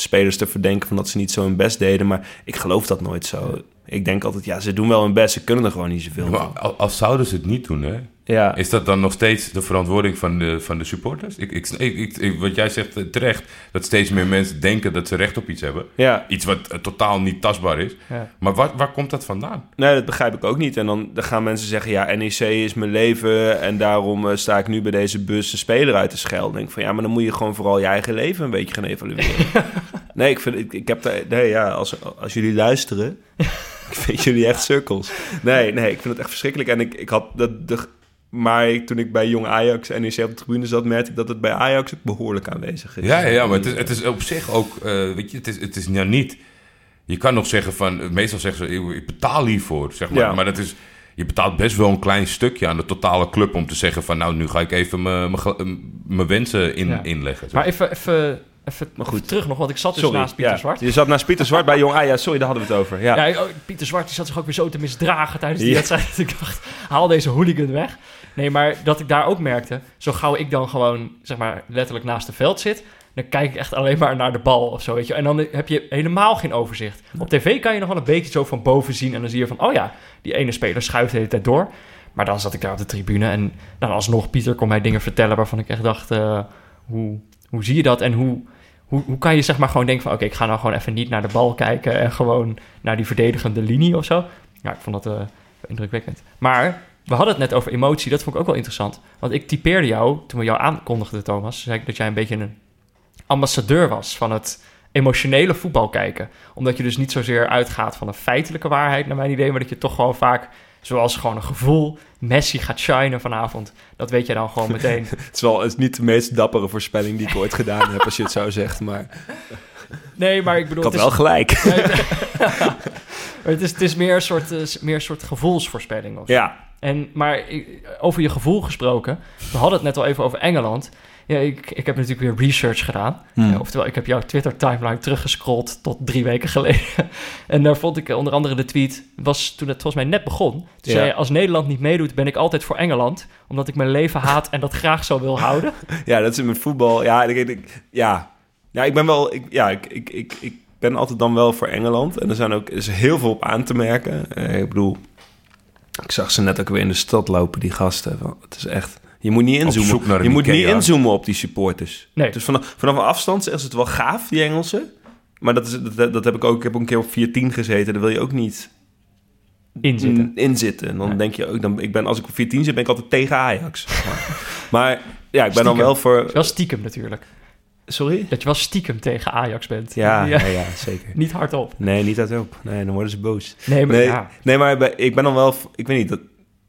spelers te verdenken van dat ze niet zo hun best deden. Maar ik geloof dat nooit zo. Ik denk altijd, ja, ze doen wel hun best. Ze kunnen er gewoon niet zoveel Maar van. al- als zouden ze het niet doen, hè? Ja, Is dat dan nog steeds de verantwoording van de, van de supporters? Ik, ik, ik, ik- wat jij zegt eh, terecht, dat steeds meer mensen denken dat ze recht op iets hebben. ja. Iets wat eh, totaal niet tastbaar is. Ja. Maar waar, waar komt dat vandaan? Nee, dat begrijp ik ook niet. En dan, dan gaan mensen zeggen, ja, NEC is mijn leven... en daarom eh, sta ik nu bij deze bus de speler uit te schelden. Dan denk ik van, ja, maar dan moet je gewoon vooral je eigen leven een beetje gaan evalueren. nee, ik, vind, ik, ik heb daar... Nee, ja, als, als jullie luisteren... ik vind jullie echt cirkels. Nee, nee, ik vind het echt verschrikkelijk. En ik, ik had... Dat, de, maar ik- toen ik bij Jong Ajax en NEC op de tribune zat... merkte ik dat het bij Ajax ook behoorlijk aanwezig is. Ja, ja, maar het is, het is op zich ook, eh, weet je, het is, het is nou niet... Je kan nog zeggen van, meestal zeggen ze, "Eeuw, ik betaal hiervoor, zeg maar. Ja. Maar dat is, je betaalt best wel een klein stukje aan de totale club om te zeggen van nou, nu ga ik even mijn- wensen in, Ja. inleggen. Maar even, even, even Maar goed. terug nog, want ik zat dus Sorry, naast Pieter ja. Zwart. Je zat naast Pieter Zwart bij Jong Ajax. Sorry, daar hadden we het over. Ja. Ja, oh, Pieter Zwart die zat zich ook weer zo te misdragen tijdens die wedstrijd. dat Ik dacht, haal deze hooligan weg. Nee, maar dat ik daar ook merkte, zo gauw ik dan gewoon, zeg maar, letterlijk naast het veld zit, dan kijk ik echt alleen maar naar de bal of zo, weet je. En dan heb je helemaal geen overzicht. Op tv kan je nog wel een beetje zo van boven zien en dan zie je van, oh ja, die ene speler schuift de hele tijd door. Maar dan zat ik daar op de tribune en dan alsnog, Pieter kon mij dingen vertellen waarvan ik echt dacht, eh, hoe, hoe zie je dat en hoe... Hoe, hoe kan je zeg maar gewoon denken van... oké, ik ga nou gewoon even niet naar de bal kijken... en gewoon naar die verdedigende linie of zo. Ja, ik vond dat eh, indrukwekkend. Maar we hadden het net over emotie. Dat vond ik ook wel interessant. Want ik typeerde jou, toen we jou aankondigden, Thomas... zei ik dat jij een beetje een ambassadeur was... van het emotionele voetbal kijken. Omdat je dus niet zozeer uitgaat van een feitelijke waarheid... naar mijn idee, maar dat je toch gewoon vaak... zoals gewoon een gevoel... Messi gaat shinen vanavond. Dat weet je dan gewoon meteen. Het, is wel, het is niet de meest dappere voorspelling die ik ooit gedaan heb, als je het zo zegt. Maar Nee, maar ik bedoel... ik had is- wel gelijk. Het is, het is meer, een soort, eh, meer een soort gevoelsvoorspelling. Of zo. Ja, En, maar ik- over je gevoel gesproken, we hadden het net al even over Engeland. Ja, ik, ik heb natuurlijk weer research gedaan. Hmm. Oftewel, ik heb jouw Twitter-timeline teruggescrolld tot drie weken geleden. en daar vond ik eh, onder andere de tweet, was toen het volgens mij net begon. Toen Ja. zei je, als Nederland niet meedoet, ben ik altijd voor Engeland. Omdat ik mijn leven haat en dat graag zo wil houden. ja, dat is met voetbal. Ja, ik, ik- ja. ja ik ben wel... Ik, ja, ik, ik, ik, ik ben altijd dan wel voor Engeland. En er zijn ook is heel veel op aan te merken. Eh, ik bedoel, ik zag ze net ook weer in de stad lopen, die gasten. Het is echt... Je moet niet inzoomen. Je moet niet inzoomen op die supporters. Nee. Dus vanaf, vanaf een afstand is het wel gaaf, die Engelsen. Maar dat, is, dat, dat heb ik ook. Ik heb ook een keer op 4-10 gezeten. Daar wil je ook niet Inzitten. in, in zitten. En dan Nee. denk je ook, dan, ik ben, als ik op 14 zit, ben ik altijd tegen Ajax. maar. maar ja, ik ben dan wel voor. Wel stiekem natuurlijk. Sorry? Dat je wel stiekem tegen Ajax bent. Ja, ja, ja, zeker. Niet hardop. Nee, niet uitop. Nee, dan worden ze boos. Nee, maar Nee, ja. nee maar ik ben dan wel. Ik weet niet. Dat,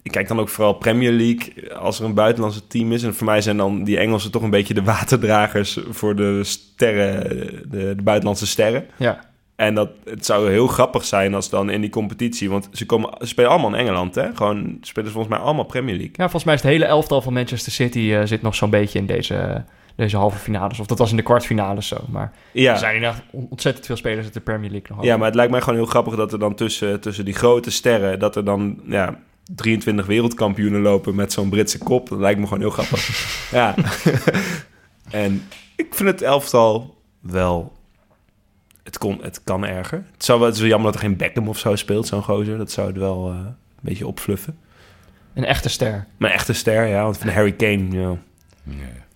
ik kijk dan ook vooral Premier League. Als er een buitenlandse team is. En voor mij zijn dan die Engelsen toch een beetje de waterdragers voor de sterren. De, de buitenlandse sterren. ja. En dat, het zou heel grappig zijn als dan in die competitie... want ze, komen, ze spelen allemaal in Engeland, hè? Gewoon spelen ze volgens mij allemaal Premier League. Ja, volgens mij is het hele elftal van Manchester City eh, zit nog zo'n beetje in deze, deze halve finales. Of dat was in de kwartfinales zo. Maar er Ja, zijn inderdaad on- ontzettend veel spelers uit de Premier League nog. ja, maar het lijkt mij gewoon heel grappig dat er dan tussen, tussen die grote sterren... dat er dan ja, 23 wereldkampioenen lopen met zo'n Britse kop. Dat lijkt me gewoon heel grappig. ja. en ik vind het elftal wel... Het, kon, het kan erger. Het, zou wel, het is wel jammer dat er geen Beckham of zo speelt, zo'n gozer. Dat zou het wel eh, een beetje opfluffen. Een echte ster. Maar een echte ster, ja. Want van Harry Kane, ja.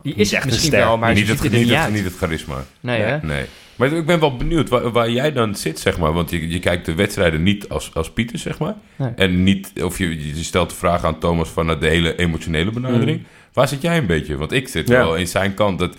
Die is echt misschien ster. wel, maar niet, het, niet, niet het, uit. niet het charisma. Nee, hè? Nee. Maar ik ben wel benieuwd waar, waar jij dan zit, zeg maar. Want je, je kijkt de wedstrijden niet als, als Pieter, zeg maar. Nee. En niet, of je, je stelt de vraag aan Thomas van de hele emotionele benadering. Waar zit jij een beetje? Want ik zit Ja. wel in zijn kant. Dat,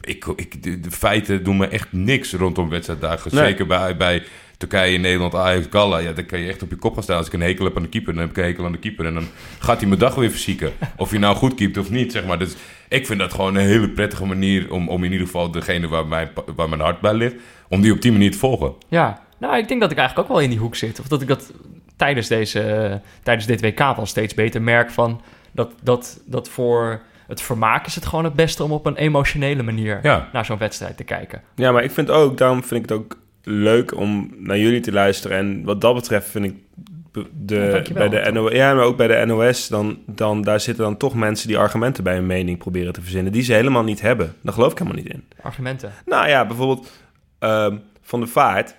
ik, ik, de, de feiten doen me echt niks rondom wedstrijddagen. Nee. Zeker bij, bij Turkije, Nederland, Ajax, Gala. Ja, dan kan je echt op je kop gaan staan. Als ik een hekel heb aan de keeper, dan heb ik een hekel aan de keeper. En dan gaat hij mijn dag weer verzieken. Of je nou goed keept of niet, zeg maar. Dus ik vind dat gewoon een hele prettige manier... om, om in ieder geval degene waar mijn, waar mijn hart bij ligt... om die op die manier te volgen. Ja, nou, ik denk dat ik eigenlijk ook wel in die hoek zit. Of dat ik dat tijdens, deze, eh, tijdens dit WK wel steeds beter merk van... Dat, dat, dat voor het vermaak is het gewoon het beste om op een emotionele manier Ja. naar zo'n wedstrijd te kijken. Ja, maar ik vind ook, daarom vind ik het ook leuk om naar jullie te luisteren. En wat dat betreft vind ik de, bij de NOS, ja, maar ook bij de NOS, dan, dan, daar zitten dan toch mensen die argumenten bij hun mening proberen te verzinnen, die ze helemaal niet hebben. Daar geloof ik helemaal niet in. Argumenten. Nou ja, bijvoorbeeld ehm, Van der Vaart,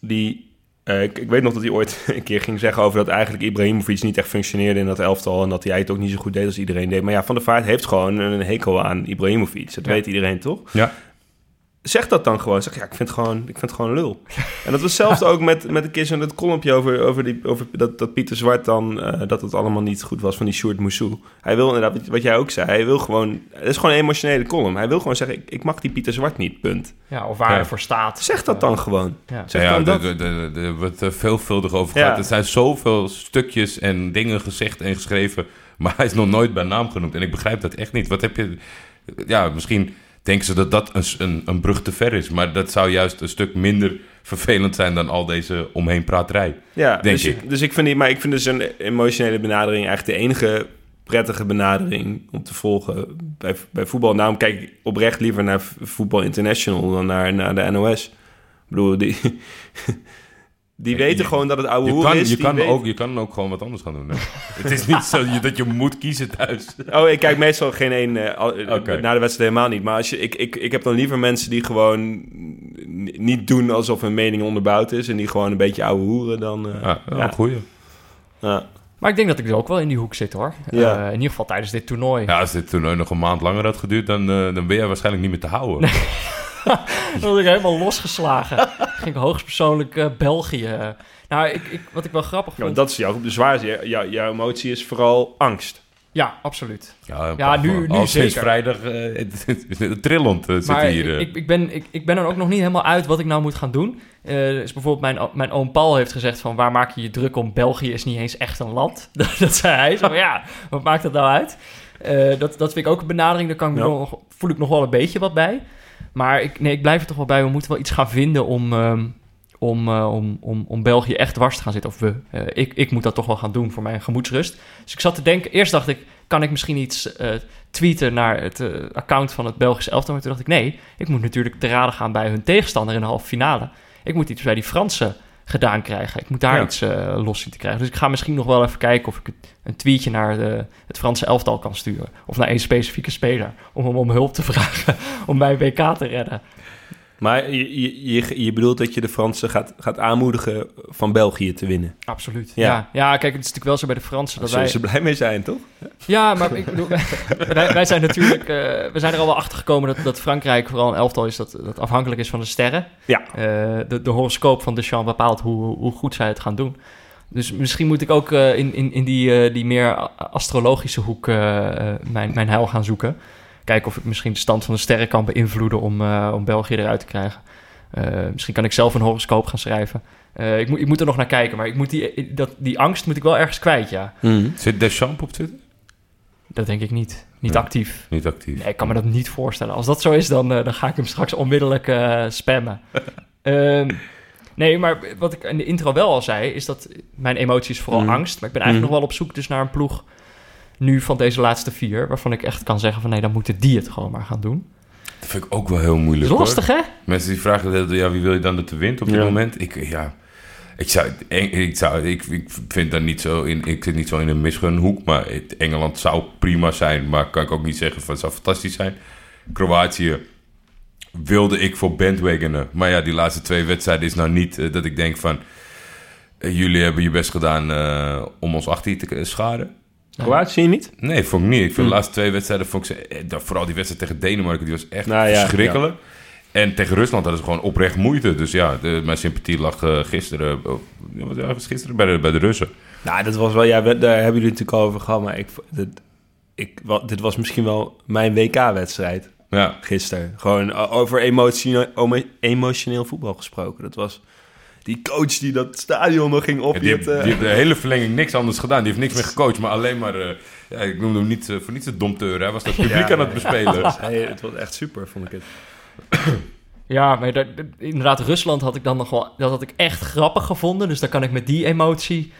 die... eh, ik, ik weet nog dat hij ooit een keer ging zeggen over dat eigenlijk Ibrahimovic niet echt functioneerde in dat elftal en dat hij het ook niet zo goed deed als iedereen deed. Maar ja, Van der Vaart heeft gewoon een hekel aan Ibrahimovic. Dat Ja. weet iedereen toch? Ja. Zeg dat dan gewoon. Zeg ja, ik vind het gewoon, ik vind het gewoon lul. En dat was hetzelfde ook met, met een keer zo'n dat kolompje over, over, die, over dat, dat Pieter Zwart dan, eh, dat het allemaal niet goed was van die Sjoerd Moussou. Hij wil inderdaad, wat- wat jij ook zei, hij wil gewoon, het is gewoon een emotionele column. Hij wil gewoon zeggen, ik, ik mag die Pieter Zwart niet, punt. Ja, of waar Ja. hij voor staat. Zeg dat dan gewoon. Ja. Zeg ja, dan dat. er- er- er- er wordt veelvuldig over Ja. gehad. Er zijn zoveel stukjes en dingen gezegd en geschreven. Maar hij is nog nooit bij naam genoemd. En ik begrijp dat echt niet. Wat heb je... Ja, misschien denken ze dat dat een, een, een brug te ver is. Maar dat zou juist een stuk minder vervelend zijn dan al deze omheenpraterij. Ja, Denk dus, ik. dus ik vind die, maar ik vind dus een emotionele benadering eigenlijk de enige prettige benadering om te volgen bij, bij voetbal. Daarom kijk ik oprecht liever naar Voetbal International dan naar, naar de NOS. Ik bedoel, die, die weten je- gewoon dat het oude Je hoer kan, is. je, kan ook, je kan ook gewoon wat anders gaan doen. Hè? het is niet zo dat je moet kiezen thuis. Oh, ik kijk meestal geen één eh, al- eh, Oké. na de wedstrijd helemaal niet. Maar als je, ik, ik, ik heb dan liever mensen die gewoon niet doen alsof hun mening onderbouwd is. En die gewoon een beetje ouwe hoeren dan... eh, Ja, wel ja. een goeie. ja. Maar ik denk dat ik dus ook wel in die hoek zit hoor. Ja. Eh, in ieder geval tijdens dit toernooi. Ja, als dit toernooi nog een maand langer had geduurd, dan, eh, dan ben jij waarschijnlijk niet meer te houden. Dan word ik helemaal losgeslagen. Ging ik hoogstpersoonlijk eh, België. Nou, ik, ik, wat ik wel grappig Ja, vond. dat is jouw zwaarste. Jouw, jouw emotie is vooral angst. Ja, absoluut. Ja, Ja, nu- nu al sinds zeker. vrijdag eh, het- trillend eh, zit Maar hier. eh. ik, ik, ben, ik, ik ben er ook nog niet helemaal uit wat ik nou moet gaan doen. Eh, dus bijvoorbeeld mijn, mijn oom Paul heeft gezegd van... waar maak je je druk om? België is niet eens echt een land. dat, dat zei hij. Zo van, ja, wat maakt dat nou uit? Eh, dat, dat vind ik ook een benadering. Daar kan ik me Ja. nog, voel ik nog wel een beetje wat bij. Maar ik, nee, ik blijf er toch wel bij. We moeten wel iets gaan vinden om, ehm, om, eh, om, om, om België echt dwars te gaan zitten. Of we. Eh, ik, ik moet dat toch wel gaan doen voor mijn gemoedsrust. Dus ik zat te denken... Eerst dacht ik, kan ik misschien iets eh, tweeten naar het account van het Belgische elftal? Maar toen dacht ik, nee, ik moet natuurlijk te raden gaan bij hun tegenstander in de halve finale. Ik moet iets bij die Fransen gedaan krijgen. Ik moet daar Ja. iets los zien te krijgen. Dus ik ga misschien nog wel even kijken of ik een tweetje naar de, het Franse elftal kan sturen. Of naar één specifieke speler. Om hem om hulp te vragen om mijn WK te redden. Maar je, je, je, je bedoelt dat je de Fransen gaat, gaat aanmoedigen van België te winnen. Absoluut. Ja. Ja. Ja, kijk, het is natuurlijk wel zo bij de Fransen. Dat wij, zullen ze blij mee zijn, toch? Ja, maar ik bedoel, wij, wij zijn natuurlijk, eh, we zijn er al wel achter gekomen dat, dat Frankrijk vooral een elftal is dat, dat afhankelijk is van de sterren. Ja. Eh, de, de horoscoop van Deschamps bepaalt hoe, hoe goed zij het gaan doen. Dus misschien moet ik ook eh, in, in, in die, die meer astrologische hoek mijn, mijn heil gaan zoeken. Kijken of ik misschien de stand van de sterren kan beïnvloeden om, eh, om België eruit te krijgen. Eh, misschien kan ik zelf een horoscoop gaan schrijven. Eh, ik, moet, ik moet er nog naar kijken, maar ik moet die, dat, die angst moet ik wel ergens kwijt, ja. Zit Deschamps op Twitter? Dat denk ik niet. Niet Nee. actief. Niet actief. Nee, ik kan me dat niet voorstellen. Als dat zo is, dan, eh, dan ga ik hem straks onmiddellijk eh, spammen. Ehm, nee, maar wat ik in de intro wel al zei, is dat mijn emotie is vooral Mhm. angst. Maar ik ben eigenlijk Mhm. nog wel op zoek dus naar een ploeg nu van deze laatste vier, waarvan ik echt kan zeggen van nee, dan moeten die het gewoon maar gaan doen. Dat vind ik ook wel heel Dat moeilijk. hoor. lastig, hè? Mensen die vragen, ja, wie wil je dan dat er wint op dit Ja. moment? Ik, ja, ik, zou, ik, zou, ik, ik vind daar niet zo in, ik zit niet zo in een misgunhoek, maar het, Engeland zou prima zijn, maar kan ik ook niet zeggen van het zou fantastisch zijn. Kroatië wilde ik voor bandwagonen, maar ja, die laatste twee wedstrijden is nou niet eh, dat ik denk van, eh, jullie hebben je best gedaan eh, om ons achter je te scharen. Kroatië zie je niet? Nee, vond ik niet. Ik vind Hm. de laatste twee wedstrijden, vond ik ze, eh, vooral die wedstrijd tegen Denemarken, die was echt Nou ja, verschrikkelijk. En tegen Rusland hadden ze gewoon oprecht moeite. Dus ja, de, mijn sympathie lag eh, gisteren, was gisteren bij de, bij de Russen. Nou, dat was wel, ja, we- daar hebben jullie het natuurlijk al over gehad, maar ik, dit, ik, dit was misschien wel mijn WK-wedstrijd Ja, gisteren. Gewoon o- over emotioneel voetbal gesproken. Dat was die coach die dat stadion nog ging op. Die, die heeft, het, eh, die heeft de hele verlenging niks anders gedaan. Die heeft niks meer gecoacht, maar alleen maar... eh, ja, ik noemde hem niet eh, voor niets de domteur. Hij was dat publiek Ja, aan het bespelen. was- hey, het was echt super, vond ik het. Ja, maar daar- daar- inderdaad, Rusland had ik dan nog wel, dat had ik echt grappig gevonden. Dus dan kan ik met die emotie,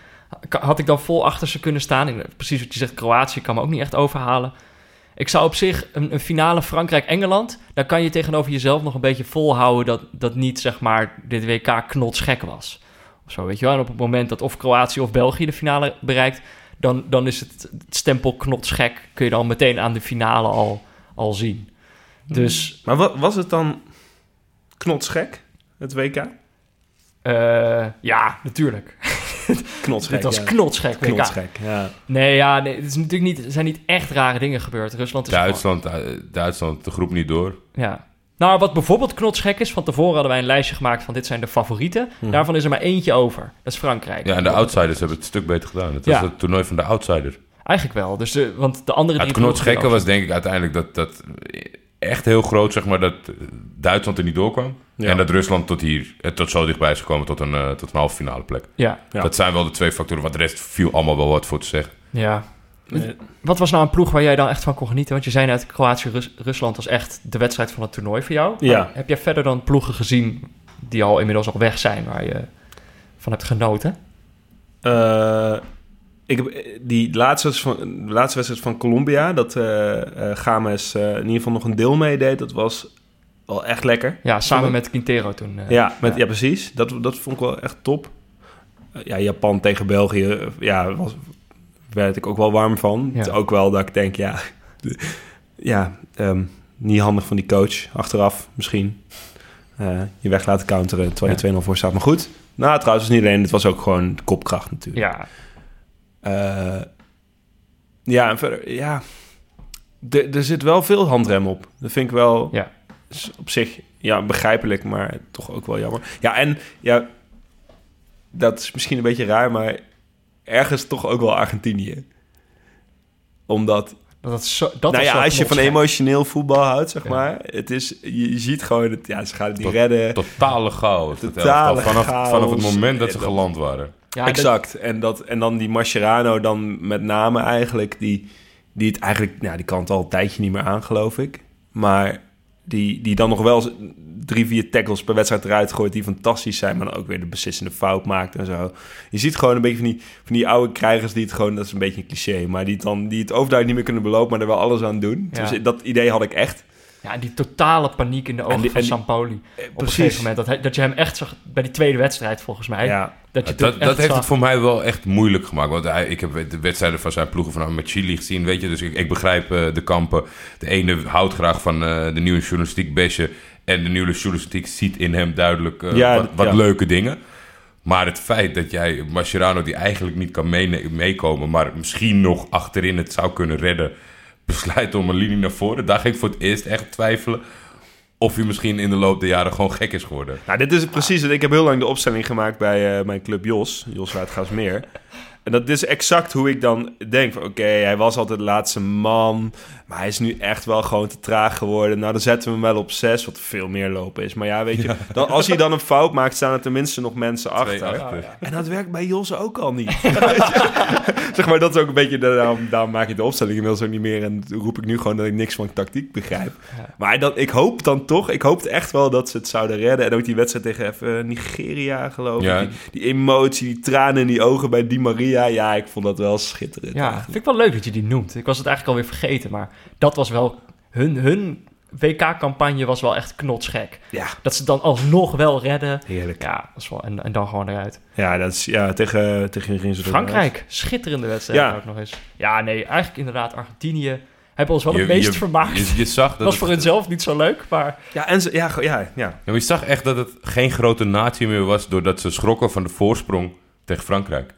had ik dan vol achter ze kunnen staan. En precies wat je zegt, Kroatië kan me ook niet echt overhalen. Ik zou op zich een, een finale Frankrijk-Engeland, daar kan je tegenover jezelf nog een beetje volhouden dat, dat niet, zeg maar, dit WK knotsgek was. Of zo, weet je wel. En op het moment dat of Kroatië of België de finale bereikt, dan, dan is het, het stempel knotsgek, kun je dan meteen aan de finale al, al zien. Dus Maar wa- was het dan knotsgek, het WK? eh, ja, natuurlijk. Knotsgek, Dit was ja. knotsgek, WK. Knotsgek, ja. Nee, ja, nee, het is natuurlijk niet, er zijn niet echt rare dingen gebeurd. Rusland is Duitsland, eh, Duitsland, de groep niet door. ja. Nou, wat bijvoorbeeld knotsgek is, van tevoren hadden wij een lijstje gemaakt van dit zijn de favorieten. Hm. Daarvan is er maar eentje over. Dat is Frankrijk. Ja, en de outsiders hebben het een stuk beter gedaan. Het was het toernooi van de outsider. Eigenlijk wel. Dus de, want de andere Ja, het knotsgekke was denk ik uiteindelijk dat, dat echt heel groot, zeg maar, dat Duitsland er niet doorkwam. Ja. En dat Rusland tot hier, eh, tot zo dichtbij is gekomen tot een, eh, tot een halve finale plek. Ja, Ja. Dat zijn wel de twee factoren, want de rest viel allemaal wel wat voor te zeggen. ja. Nee. Wat was nou een ploeg waar jij dan echt van kon genieten? Want je zei net, Kroatië-Rusland was echt de wedstrijd van het toernooi voor jou. Ja. Maar Heb jij verder dan ploegen gezien die al inmiddels al weg zijn, waar je van hebt genoten? Eh, ik heb eh, die laatste, wedstrijd van, laatste wedstrijd van Colombia, dat eh Games in ieder geval nog een deel meedeed, dat was wel echt lekker. Ja, samen met Quintero toen. Ja, met, ja. precies. Dat, dat vond ik wel echt top. Ja, Japan tegen België, ja, was, werd ik ook wel warm van. Ja. Het is ook wel dat ik denk, ja, ja ehm, niet handig van die coach. Achteraf misschien je weg laten counteren terwijl je 2-0 voor staat. Maar goed, nou trouwens was niet alleen, het was ook gewoon kopkracht natuurlijk. Ja, Eh, ja, en verder, ja. Er- Er zit wel veel handrem op. Dat vind ik wel Ja. is op zich ja, begrijpelijk, maar toch ook wel jammer. Ja, en ja, dat is misschien een beetje raar, maar ergens toch ook wel Argentinië. Omdat, dat, dat, zo, dat nou ja, als je van emotioneel voetbal houdt, zeg Ja. maar. Het is, je, je ziet gewoon, het, ja, ze gaan het niet Tot- redden. Totale chaos. Totale vanaf, chaos. vanaf het moment dat ze geland waren. Ja, exact. En, dat, en dan die Mascherano dan met name eigenlijk, die, die het eigenlijk, nou, die kan het al een tijdje niet meer aan, geloof ik. Maar die, die dan nog wel drie, vier tackles per wedstrijd eruit gooit die fantastisch zijn, maar dan ook weer de beslissende fout maakt en zo. Je ziet gewoon een beetje van die, van die oude krijgers die het gewoon, dat is een beetje een cliché, maar die, het dan, die het overduidelijk niet meer kunnen belopen, maar er wel alles aan doen. Ja. Dus dat idee had ik echt. Ja, die totale paniek in de ogen die- van Sampoli. Op een precies. gegeven moment. Dat, hij, dat je hem echt zag bij die tweede wedstrijd, volgens mij. Ja, Dat, je Dat, heeft zag- het voor mij wel echt moeilijk gemaakt. Want hij, ik heb de wedstrijden van zijn ploegen vanaf met Chili gezien, weet je. Dus ik, ik begrijp eh, de kampen. De ene houdt graag van eh, de nieuwe journalistiek besje. En de nieuwe journalistiek ziet in hem duidelijk eh, Ja, wat, wat ja. leuke dingen. Maar het feit dat jij Mascherano, die eigenlijk niet kan mee- meekomen... maar misschien nog achterin het zou kunnen redden... besluit om een linie naar voren. Daar ging ik voor het eerst echt twijfelen... of hij misschien in de loop der jaren gewoon gek is geworden. Nou, dit is precies. Ik heb heel lang de opstelling gemaakt bij eh, mijn club Jos, Jos Waardgaasmeer. En dat is exact hoe ik dan denk. van, Oké, hij was altijd de laatste man. Maar hij is nu echt wel gewoon te traag geworden. Nou, dan zetten we hem wel op zes, wat veel meer lopen is. Maar ja, weet je, dan, als hij dan een fout maakt, staan er tenminste nog mensen Twee achter. achter. En dat werkt bij Jos ook al niet. Zeg maar, dat is ook een beetje... Daarom, daarom maak je de opstelling inmiddels ook niet meer. En roep ik nu gewoon dat ik niks van tactiek begrijp. Ja. Maar dat, ik hoop dan toch... Ik hoopte echt wel dat ze het zouden redden. En ook die wedstrijd tegen even Nigeria, geloof ik. Ja. Die, die emotie, die tranen in die ogen bij Di Maria. Ja, ik vond dat wel schitterend. Ja, eigenlijk. vind ik wel leuk dat je die noemt. Ik was het eigenlijk alweer vergeten, maar dat was wel... Hun, hun WK-campagne was wel echt knotsgek. ja Dat ze dan alsnog wel redden. heerlijk. Ja, dat is wel, en, en dan gewoon eruit. Ja, dat is, ja tegen, tegen? Frankrijk, schitterende wedstrijd Ja. ook nog eens. Ja, nee, eigenlijk inderdaad Argentinië. Hebben ons wel Je- het meest je- vermaakt. Je, je zag dat Dat was het- voor hunzelf niet zo leuk, maar... Ja, en ze, ja, ja, ja. Ja, maar je zag echt dat het geen grote natie meer was... doordat ze schrokken van de voorsprong tegen Frankrijk.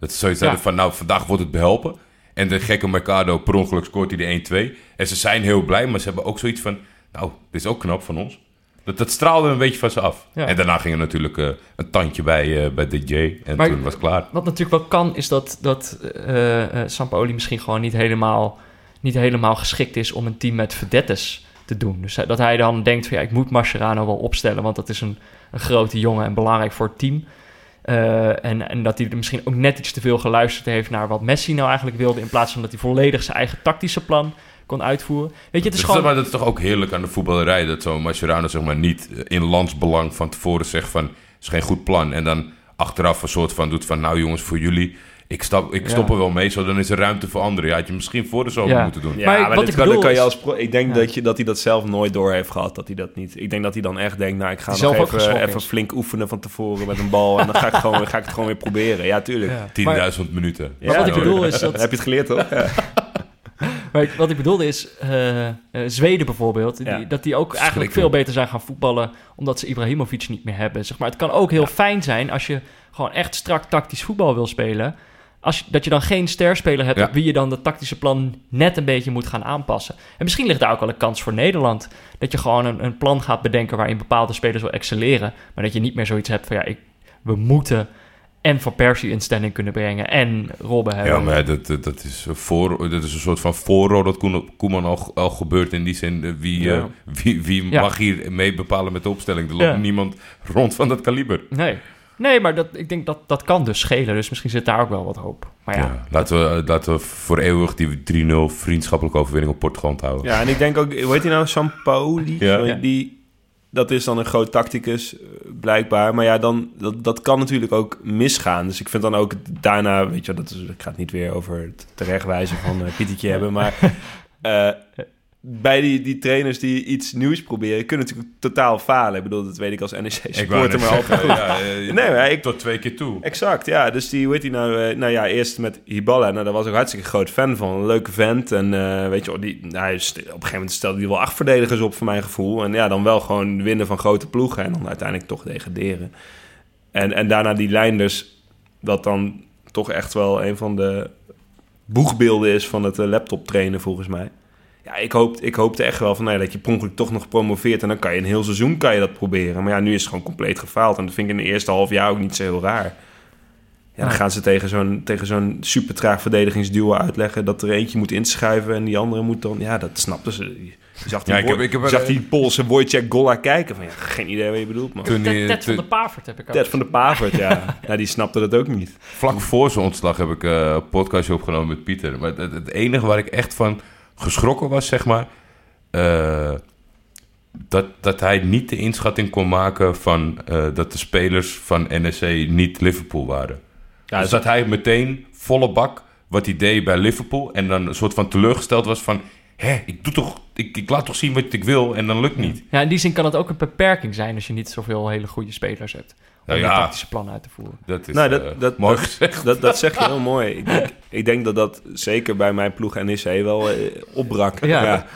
Dat ze zoiets Ja. hadden van, nou, vandaag wordt het behelpen. En de gekke Mercado, per ongeluk scoort hij de 1-2. En ze zijn heel blij, maar ze hebben ook zoiets van... nou, dit is ook knap van ons. Dat, dat straalde een beetje van ze af. Ja. En daarna ging er natuurlijk eh, een tandje bij, eh, bij DJ. En Maar- toen was het klaar. Wat natuurlijk wel kan, is dat, dat Sampaoli misschien gewoon niet helemaal, niet helemaal geschikt is om een team met verdettes te doen. Dus dat hij dan denkt van ja, ik moet Mascherano wel opstellen, want dat is een, een grote jongen en belangrijk voor het team. Eh, en, en dat hij misschien ook net iets te veel geluisterd heeft naar wat Messi nou eigenlijk wilde, in plaats van dat hij volledig zijn eigen tactische plan kon uitvoeren. Weet je, het is Dus gewoon... maar dat is toch ook heerlijk aan de voetballerij... dat zo'n Mascherano zeg maar niet in landsbelang van tevoren zegt van... is geen goed plan. En dan achteraf een soort van doet van... nou jongens, voor jullie, ik, stap, ik Ja. stop er wel mee... zo dan is er ruimte voor anderen. Ja, had je misschien voor de zomer Ja. moeten doen. Ja, Maar maar, wat dit ik bedoel kan je als pro- Ik denk Ja. dat, je, dat hij dat zelf nooit door heeft gehad. Dat hij dat niet. Ik denk dat hij dan echt denkt, nou, ik ga nog even, even flink oefenen van tevoren met een bal. En dan ga ik, gewoon, ga ik het gewoon weer proberen. Ja, tuurlijk. Ja. Maar- 10.000 minuten. Ja, wat ik bedoel is dat- Heb je het geleerd, toch? Ja. Maar ik- wat ik bedoelde is, eh, eh, Zweden bijvoorbeeld, die, Ja. dat die ook eigenlijk veel beter zijn gaan voetballen, omdat ze Ibrahimovic niet meer hebben. Zeg maar, het kan ook heel fijn zijn als je gewoon echt strak tactisch voetbal wil spelen. Als je, dat je dan geen sterspeler hebt op wie je dan dat tactische plan net een beetje moet gaan aanpassen. En misschien ligt daar ook wel een kans voor Nederland. Dat je gewoon een, een plan gaat bedenken waarin bepaalde spelers wil excelleren. Maar dat je niet meer zoiets hebt van ja, ik, we moeten en Van Persie in stelling kunnen brengen en Robben hebben. Ja, maar dat, dat, dat is, een voor, dat is een soort van voorrol dat Koeman al, al gebeurt in die zin. eh, Wie, Ja. eh, wie, wie Ja. mag hier mee bepalen met de opstelling? Er loopt Ja. niemand rond van dat kaliber. Nee. Nee, maar dat, ik denk dat dat kan dus schelen. Dus misschien zit daar ook wel wat hoop. Maar ja, Ja, laten, we, laten we voor eeuwig die 3-0 vriendschappelijke overwinning op Portugal houden. Ja, en ik denk ook, hoe heet hij nou? Sampaoli? Ja. Ja. Die, dat is dan een groot tacticus, eh, blijkbaar. Maar ja, dan, dat, dat kan natuurlijk ook misgaan. Dus ik vind dan ook daarna, weet je, wel, dat is, ik ga het niet weer over het terechtwijzen van uh, Pietertje hebben. Maar eh, bij die, die trainers die iets nieuws proberen, kunnen natuurlijk totaal falen. Ik bedoel, dat weet ik als NEC Ik wou supporter, net maar altijd. ja, Nee, maar ik, tot twee keer toe. Exact, ja. Dus die, hoe heet die nou? eh, nou ja, eerst met Hiballa. Nou, daar was ik hartstikke groot fan van. Een leuke vent. En eh, weet je, die, nou, op een gegeven moment stelde hij wel acht verdedigers op, voor mijn gevoel. En ja, dan wel gewoon winnen van grote ploegen. En dan uiteindelijk toch degraderen. En, en daarna die Leinders, dat dan toch echt wel een van de boegbeelden is van het eh, laptop trainen, volgens mij. Ja, ik, hoop, ik hoopte echt wel van, nou ja, dat je per ongeluk toch nog promoveert. En dan kan je een heel seizoen kan je dat proberen. Maar ja, nu is het gewoon compleet gefaald. En dat vind ik in de eerste half jaar ook niet zo heel raar. Ja, dan gaan ze tegen zo'n, tegen zo'n super traag verdedigingsduo uitleggen... dat er eentje moet inschuiven en die andere moet dan... Ja, dat snapten ze. Je zag die, Ja, ik heb- Woj- ik heb je zag die Poolse Wojciech Golla kijken van... Ja, geen idee wat je bedoelt, man. Toen, Ted, Ted van de Pavert heb ik ook. Ted van de Pavert, ja. ja. Die snapte dat ook niet. Vlak voor zijn ontslag heb ik eh, een podcastje opgenomen met Pieter. Maar het, het enige waar ik echt van geschrokken was, zeg maar... eh, dat, dat hij niet de inschatting kon maken van eh, dat de spelers van NEC niet Liverpool waren. Ja, dus dat hij meteen volle bak wat hij deed bij Liverpool... en dan een soort van teleurgesteld was van... Hé, ik, doe toch, ik, ik laat toch zien wat ik wil en dan lukt niet. Ja, in die zin kan het ook een beperking zijn als je niet zoveel hele goede spelers hebt. Om Nou je ja. tactische plan uit te voeren. Dat is Nou, eh, dat, dat, mooi dat, gezegd. dat, dat zeg je heel mooi. Ik denk, ik denk dat dat zeker bij mijn ploeg NEC wel eh, opbrak. Ja. Ja.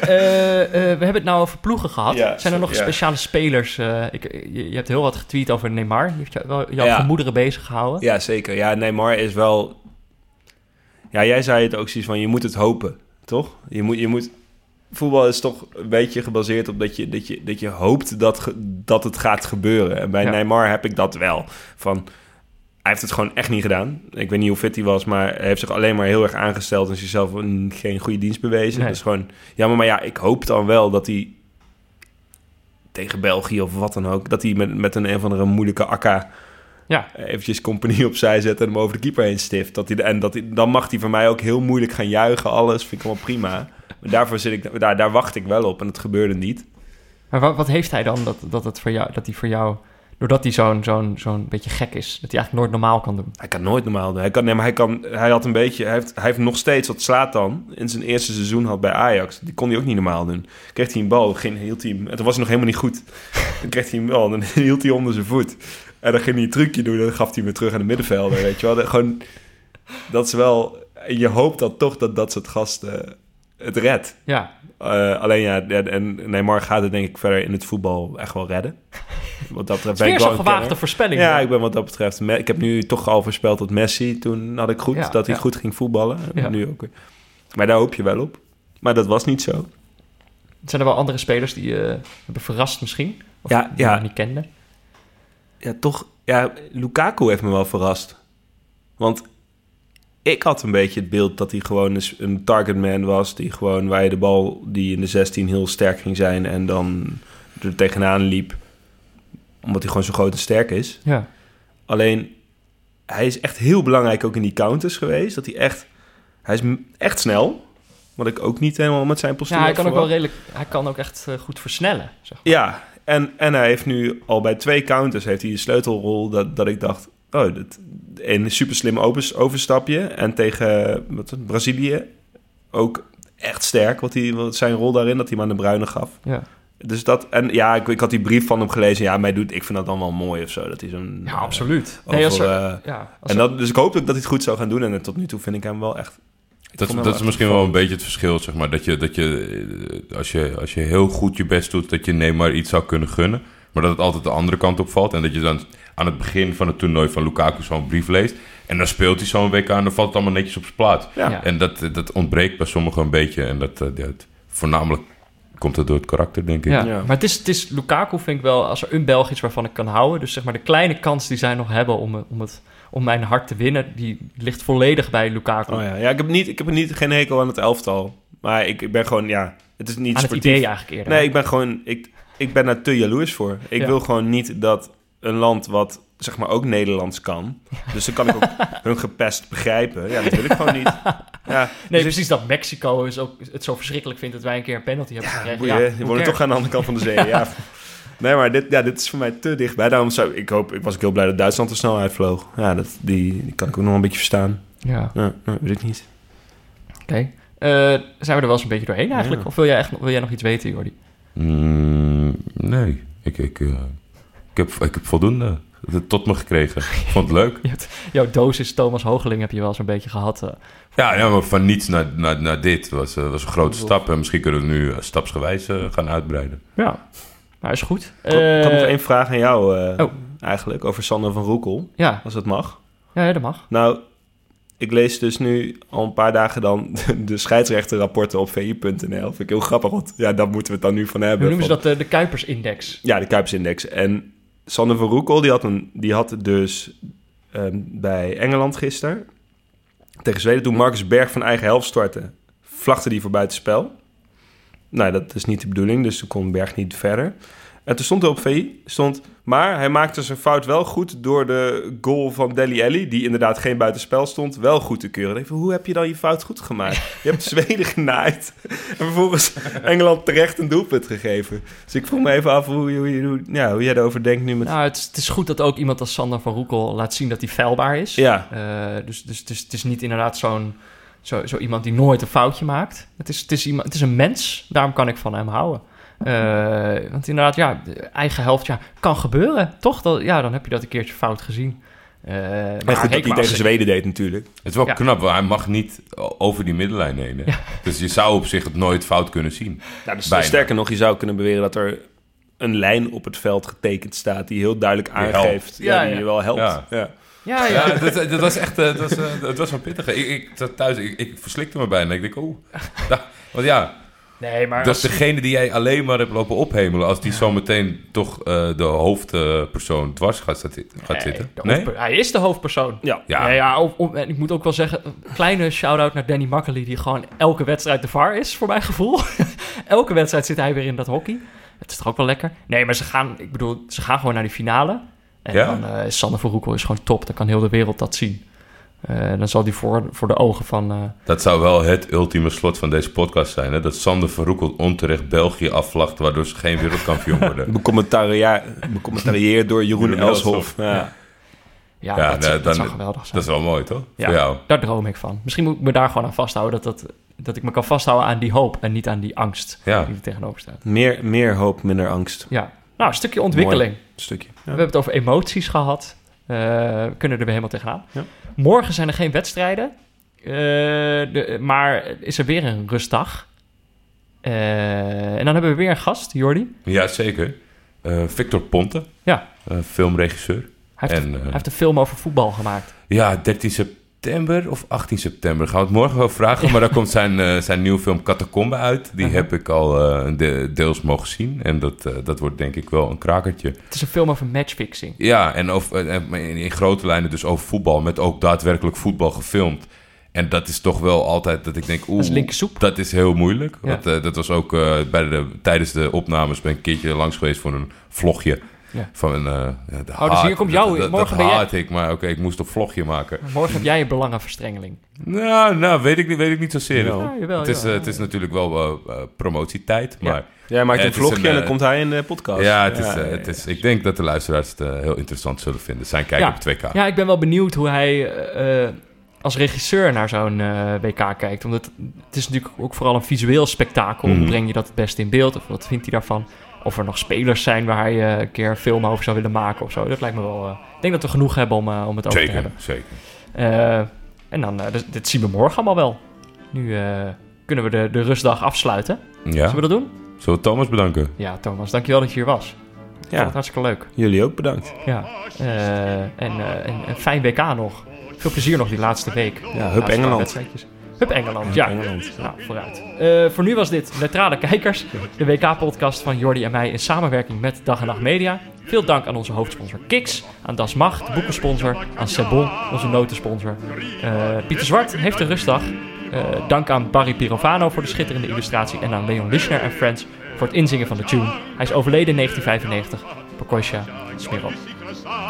Eh, eh, we hebben het nou over ploegen gehad. Ja, Zijn er nog ja. speciale spelers? eh, ik, je, je hebt heel wat getweet over Neymar. Die heeft jou, wel jouw Ja. gemoederen bezig gehouden. Ja, zeker. Ja, Neymar is wel... Ja, jij zei het ook zoiets van, je moet het hopen, toch? Je moet... Je moet... Voetbal is toch een beetje gebaseerd op dat je, dat je, dat je hoopt dat, dat het gaat gebeuren. En bij Ja. Neymar heb ik dat wel. Van, hij heeft het gewoon echt niet gedaan. Ik weet niet hoe fit hij was, maar hij heeft zich alleen maar heel erg aangesteld... en zichzelf een- geen goede dienst bewezen. Nee. Dat is gewoon jammer. Maar ja, ik hoop dan wel dat hij tegen België of wat dan ook... dat hij met, met een een of andere moeilijke akka Ja. eventjes compagnie opzij zet en hem over de keeper heen stift. Dat hij, de- en dat hij, dan mag hij van mij ook heel moeilijk gaan juichen. Alles vind ik allemaal prima. Maar daarvoor zit ik, daar, daar wacht ik wel op en het gebeurde niet. Maar wat, wat heeft hij dan dat, dat, het voor jou, dat hij voor jou... Doordat hij zo'n zo'n zo'n beetje gek is. Dat hij eigenlijk nooit normaal kan doen. Hij kan nooit normaal doen. Hij, kan, nee, maar hij, kan, hij had een beetje... Hij heeft, hij heeft nog steeds wat slaat dan in zijn eerste seizoen had bij Ajax. Die kon hij ook niet normaal doen. Kreeg hij een bal, ging, hield hij hem... En toen was hij nog helemaal niet goed. Dan kreeg hij een bal, dan hield hij onder zijn voet. En dan ging hij een trucje doen en dan gaf hij hem weer terug aan de middenvelder. Weet je wel. Dat- Gewoon, dat is wel... Je hoopt dan toch dat dat soort gasten het redt. Ja, Eh, alleen ja, en Neymar gaat het denk ik verder in het voetbal echt wel redden. Wat dat betreft ben ik wel een gewaagde voorspelling. Ja, ik ben wat dat betreft... Ik heb nu toch al voorspeld tot Messi. Toen had ik goed Ja, dat hij ja. goed ging voetballen. En. Nu ook weer. Maar daar hoop je wel op. Maar dat was niet zo. Zijn er wel andere spelers die je hebben verrast misschien? Of Ja, die je niet kende? Ja, toch... Ja, Lukaku heeft me wel verrast. Want ik had een beetje het beeld dat hij gewoon eens een targetman was. Die gewoon waar je de bal die in de 16 heel sterk ging zijn. En dan er tegenaan liep. Omdat hij gewoon zo groot en sterk is. Ja. Alleen, hij is echt heel belangrijk ook in die counters geweest. Dat hij echt... Hij is echt snel. Wat ik ook niet helemaal met zijn postuur ja, hij kan ook wel redelijk... Hij kan ook echt eh, goed versnellen. Zeg maar. Ja, en, en hij heeft nu al bij twee counters heeft hij een sleutelrol dat, dat ik dacht... Oh, dat, een super slim overs- overstapje. En tegen wat, is het, Brazilië ook echt sterk. Wat, hij, wat zijn rol daarin, dat hij hem aan de Bruine gaf. Ja. Dus dat, en ja, ik, ik had die brief van hem gelezen. Ja, mij doet, ik vind dat dan wel mooi of zo. Dat hij zo'n... Ja, eh, absoluut. over, Nee, als er- eh, ja, als en dat, dus ik hoop ook dat hij het goed zou gaan doen. En tot nu toe vind ik hem wel echt... Dat, dat is misschien wel een beetje het verschil, zeg maar. Dat je, dat je, eh, als je, als je heel goed je best doet, dat je Neymar iets zou kunnen gunnen. Maar dat het altijd de andere kant op valt. En dat je dan aan het begin van het toernooi van Lukaku zo'n brief leest. En dan speelt hij zo'n week aan en dan valt het allemaal netjes op zijn plaats. Ja. Ja. En dat, dat ontbreekt bij sommigen een beetje. En dat, eh, het- voornamelijk komt het door het karakter, denk ik. Ja, Ja. maar het is, het is Lukaku vind ik wel, als er een Belg is waarvan ik kan houden, dus zeg maar de kleine kans die zij nog hebben om, om, het, om mijn hart te winnen, die ligt volledig bij Lukaku. Oh ja, ja ik heb, niet, ik heb niet, geen hekel aan het elftal. Maar ik, ik ben gewoon, ja, het is niet Aan het sportief. idee eigenlijk eerder. Nee, ik ben gewoon, ik, ik ben daar te jaloers voor. Ik Ja. wil gewoon niet dat een land wat zeg maar ook Nederlands kan. Dus dan kan ik ook hun gepest begrijpen. Ja, dat wil ik gewoon niet. Ja, Nee, dus ik- precies dat Mexico is ook, het zo verschrikkelijk vindt dat wij een keer een penalty hebben Ja, gekregen. boeien, Ja, woont cares? toch aan de andere kant van de zee. ja. Nee, maar dit, ja, dit is voor mij te dichtbij. Daarom zou, ik hoop, ik was ook heel blij dat Duitsland er snel uitvloog. Ja, dat, die, die kan ik ook nog een beetje verstaan. Ja, Ja, nou, weet ik niet. oké. Eh, zijn we er wel eens een beetje doorheen eigenlijk? Ja. Of wil jij, echt, wil jij nog iets weten, Jordi? Mm, nee, ik, ik, eh, ik, heb, ik heb voldoende tot me gekregen. Ik vond het leuk. Hebt, jouw dosis Thomas Hogeling heb je wel eens een beetje gehad. eh. Ja, ja maar van niets naar, naar, naar dit was, eh, was een grote stap. En misschien kunnen we nu stapsgewijs eh, gaan uitbreiden. ja, nou is goed. Ik had- nog één vraag aan jou eh, oh. eigenlijk, over Sander van Roekel, Ja, als het mag. ja, dat mag. Nou, ik lees dus nu al een paar dagen dan de, de scheidsrechterrapporten op vi.nl. Vind ik heel grappig, want ja, daar moeten we het dan nu van hebben. Hoe noemen ze dat? eh, de Kuipersindex. Ja, de Kuipsindex. En Sander van Roekel, die had, een, die had dus ehm, bij Engeland gisteren tegen Zweden, toen Marcus Berg van eigen helft startte, vlagde die voor buitenspel. Nou, dat is niet de bedoeling, dus toen kon Berg niet verder. En toen stond er op VI, stond, maar hij maakte zijn fout wel goed door de goal van Deli Alli, die inderdaad geen buitenspel stond, wel goed te keuren. Ik van, hoe heb je dan je fout goed gemaakt? Je hebt Zweden genaaid en vervolgens Engeland terecht een doelpunt gegeven. Dus ik vroeg me even af hoe, hoe, hoe, ja, hoe jij erover denkt nu met... Nou, het, is- het is goed dat ook iemand als Sander van Roekel laat zien dat hij feilbaar is. Ja, Eh, dus dus, dus het is niet inderdaad zo'n, zo, zo iemand die nooit een foutje maakt. Het is, het, is iemand, het is een mens, daarom kan ik van hem houden. Eh, want inderdaad, ja, de eigen helft, ja, kan gebeuren, toch? Dat, ja, dan heb je dat een keertje fout gezien. Eh, maar goed dat hij tegen als- Zweden deed natuurlijk. Het is wel Ja. knap, want hij mag niet over die middenlijn heen. hè. Dus je zou op zich het nooit fout kunnen zien. Nou, dus Bijna. sterker nog, je zou kunnen beweren dat er een lijn op het veld getekend staat die heel duidelijk aangeeft ja, Ja, die ja. je wel helpt. Ja. Ja. Ja, ja. Ja, dat, dat was echt eh, dat was, eh, dat was een pittige. Ik, ik zat thuis, ik, ik verslikte me bijna. Ik denk, oeh. Want ja, Nee, maar dat is als- degene die jij alleen maar hebt lopen ophemelen... als die zometeen toch eh, de hoofdpersoon dwars gaat, zitten- gaat Nee, zitten. Nee? Hij is de hoofdpersoon. Ja. Ja. Ja, ja op- op- en ik moet ook wel zeggen, een kleine shout-out naar Danny Makkely, die gewoon elke wedstrijd de VAR is, voor mijn gevoel. elke wedstrijd zit hij weer in dat hockey. Het is toch ook wel lekker? Nee, maar ze gaan, ik bedoel, ze gaan gewoon naar die finale. En Ja. dan eh Sander van Roekel is gewoon top. Dan kan heel de wereld dat zien. Eh, dan zal die voor, voor de ogen van... eh, Dat zou wel het ultieme slot van deze podcast zijn. Hè? Dat Sander Verroekel onterecht België afvlacht... waardoor ze geen wereldkampioen worden. Becommentarieerd door Jeroen, Jeroen Elshoff. Ja. ja, Ja, dat, nou, dat dan- zou geweldig zijn. Dat is wel mooi, toch? Ja. Voor jou. Daar droom ik van. Misschien moet ik me daar gewoon aan vasthouden. Dat, dat, dat ik me kan vasthouden aan die hoop en niet aan die angst Ja. die er tegenover staat. Meer, meer hoop, minder angst. Ja, nou, een stukje ontwikkeling. Stukje. We hebben het over emoties gehad. Eh, we kunnen er weer helemaal tegenaan. Ja. Morgen zijn er geen wedstrijden. Eh, de, maar is er weer een rustdag. Eh, en dan hebben we weer een gast, Jordi. Ja, zeker. Eh, Victor Ponte. Ja. filmregisseur. Hij heeft, En, hij heeft een film over voetbal gemaakt. Ja, 13 september of 18 september. Gaan we het morgen wel vragen. Maar daar komt zijn, eh, zijn nieuwe film Catacombe uit. Die heb ik al eh, de- deels mogen zien. En dat, eh, dat wordt denk ik wel een krakertje. Het is een film over matchfixing. Ja, en over, in, grote lijnen dus over voetbal. Met ook daadwerkelijk voetbal gefilmd. En dat is toch wel altijd dat ik denk... Oeh, Dat dat is heel moeilijk. Ja. Want, dat was ook bij de, tijdens de opnames... ben ik een keertje langs geweest voor een vlogje. Ja. Van een... eh, ja, de dus hier komt jou- Dat, morgen dat ben jij- ik, maar oké, ik moest een vlogje maken. Morgen heb jij een belangenverstrengeling. Nou, nou weet, ik, niet- weet ik niet zozeer. Jawel. Ja, jawel, het, is, eh, het is natuurlijk wel eh, promotietijd, Ja. maar... Jij maakt een vlogje een, en dan komt hij in de podcast. Ja, het is, het ja. is, ik denk dat de luisteraars het heel interessant zullen vinden. Zijn kijk Ja. op 2K. Ja, ik ben wel benieuwd hoe hij als regisseur naar zo'n WK kijkt. Omdat het is natuurlijk ook vooral een visueel spektakel. Mhm. Hoe breng je dat het beste in beeld? Of wat vindt hij daarvan? Of er nog spelers zijn waar hij een keer een film over zou willen maken of zo. Dat lijkt me wel... eh, ik denk dat we genoeg hebben om, eh, om het over te zeker, hebben. zeker. Eh, en dan, eh, dit, dit zien we morgen allemaal wel. Nu eh, kunnen we de, de rustdag afsluiten. Ja, Zullen we dat doen? zullen we Thomas bedanken? Ja, Thomas, dankjewel dat je hier was. Ik vond Ja, het hartstikke leuk. jullie ook bedankt. Ja. Eh, en, eh, en een fijn WK nog. Veel plezier nog die laatste week. Ja, hup Laatste Engeland. Hup Engeland, ja. Engeland. Nou, vooruit. Eh, voor nu was dit Neutrale Kijkers, de WK-podcast van Jordi en mij in samenwerking met Dag en Nacht Media. Veel dank aan onze hoofdsponsor Kiks, aan Das Macht, de boekensponsor, aan Sebon, onze notensponsor. Eh, Pieter Zwart heeft een rustdag. Eh, dank aan Barry Pirovano voor de schitterende illustratie en aan Leon Lischner en Friends voor het inzingen van de tune. Hij is overleden in 1995. Pokosja, Smirov.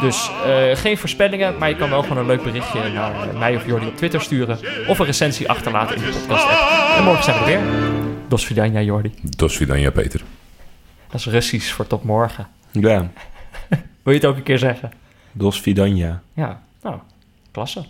Dus eh, geen voorspellingen, maar je kan wel gewoon een leuk berichtje naar eh, mij of Jordi op Twitter sturen. Of een recensie achterlaten in de podcast app. En morgen zijn we er weer. Dos Vidania, Jordi. Dos Vidania, Peter. Dat is Russisch voor tot morgen. Ja, Wil je het ook een keer zeggen? Dos Vidania. Ja, nou, klasse.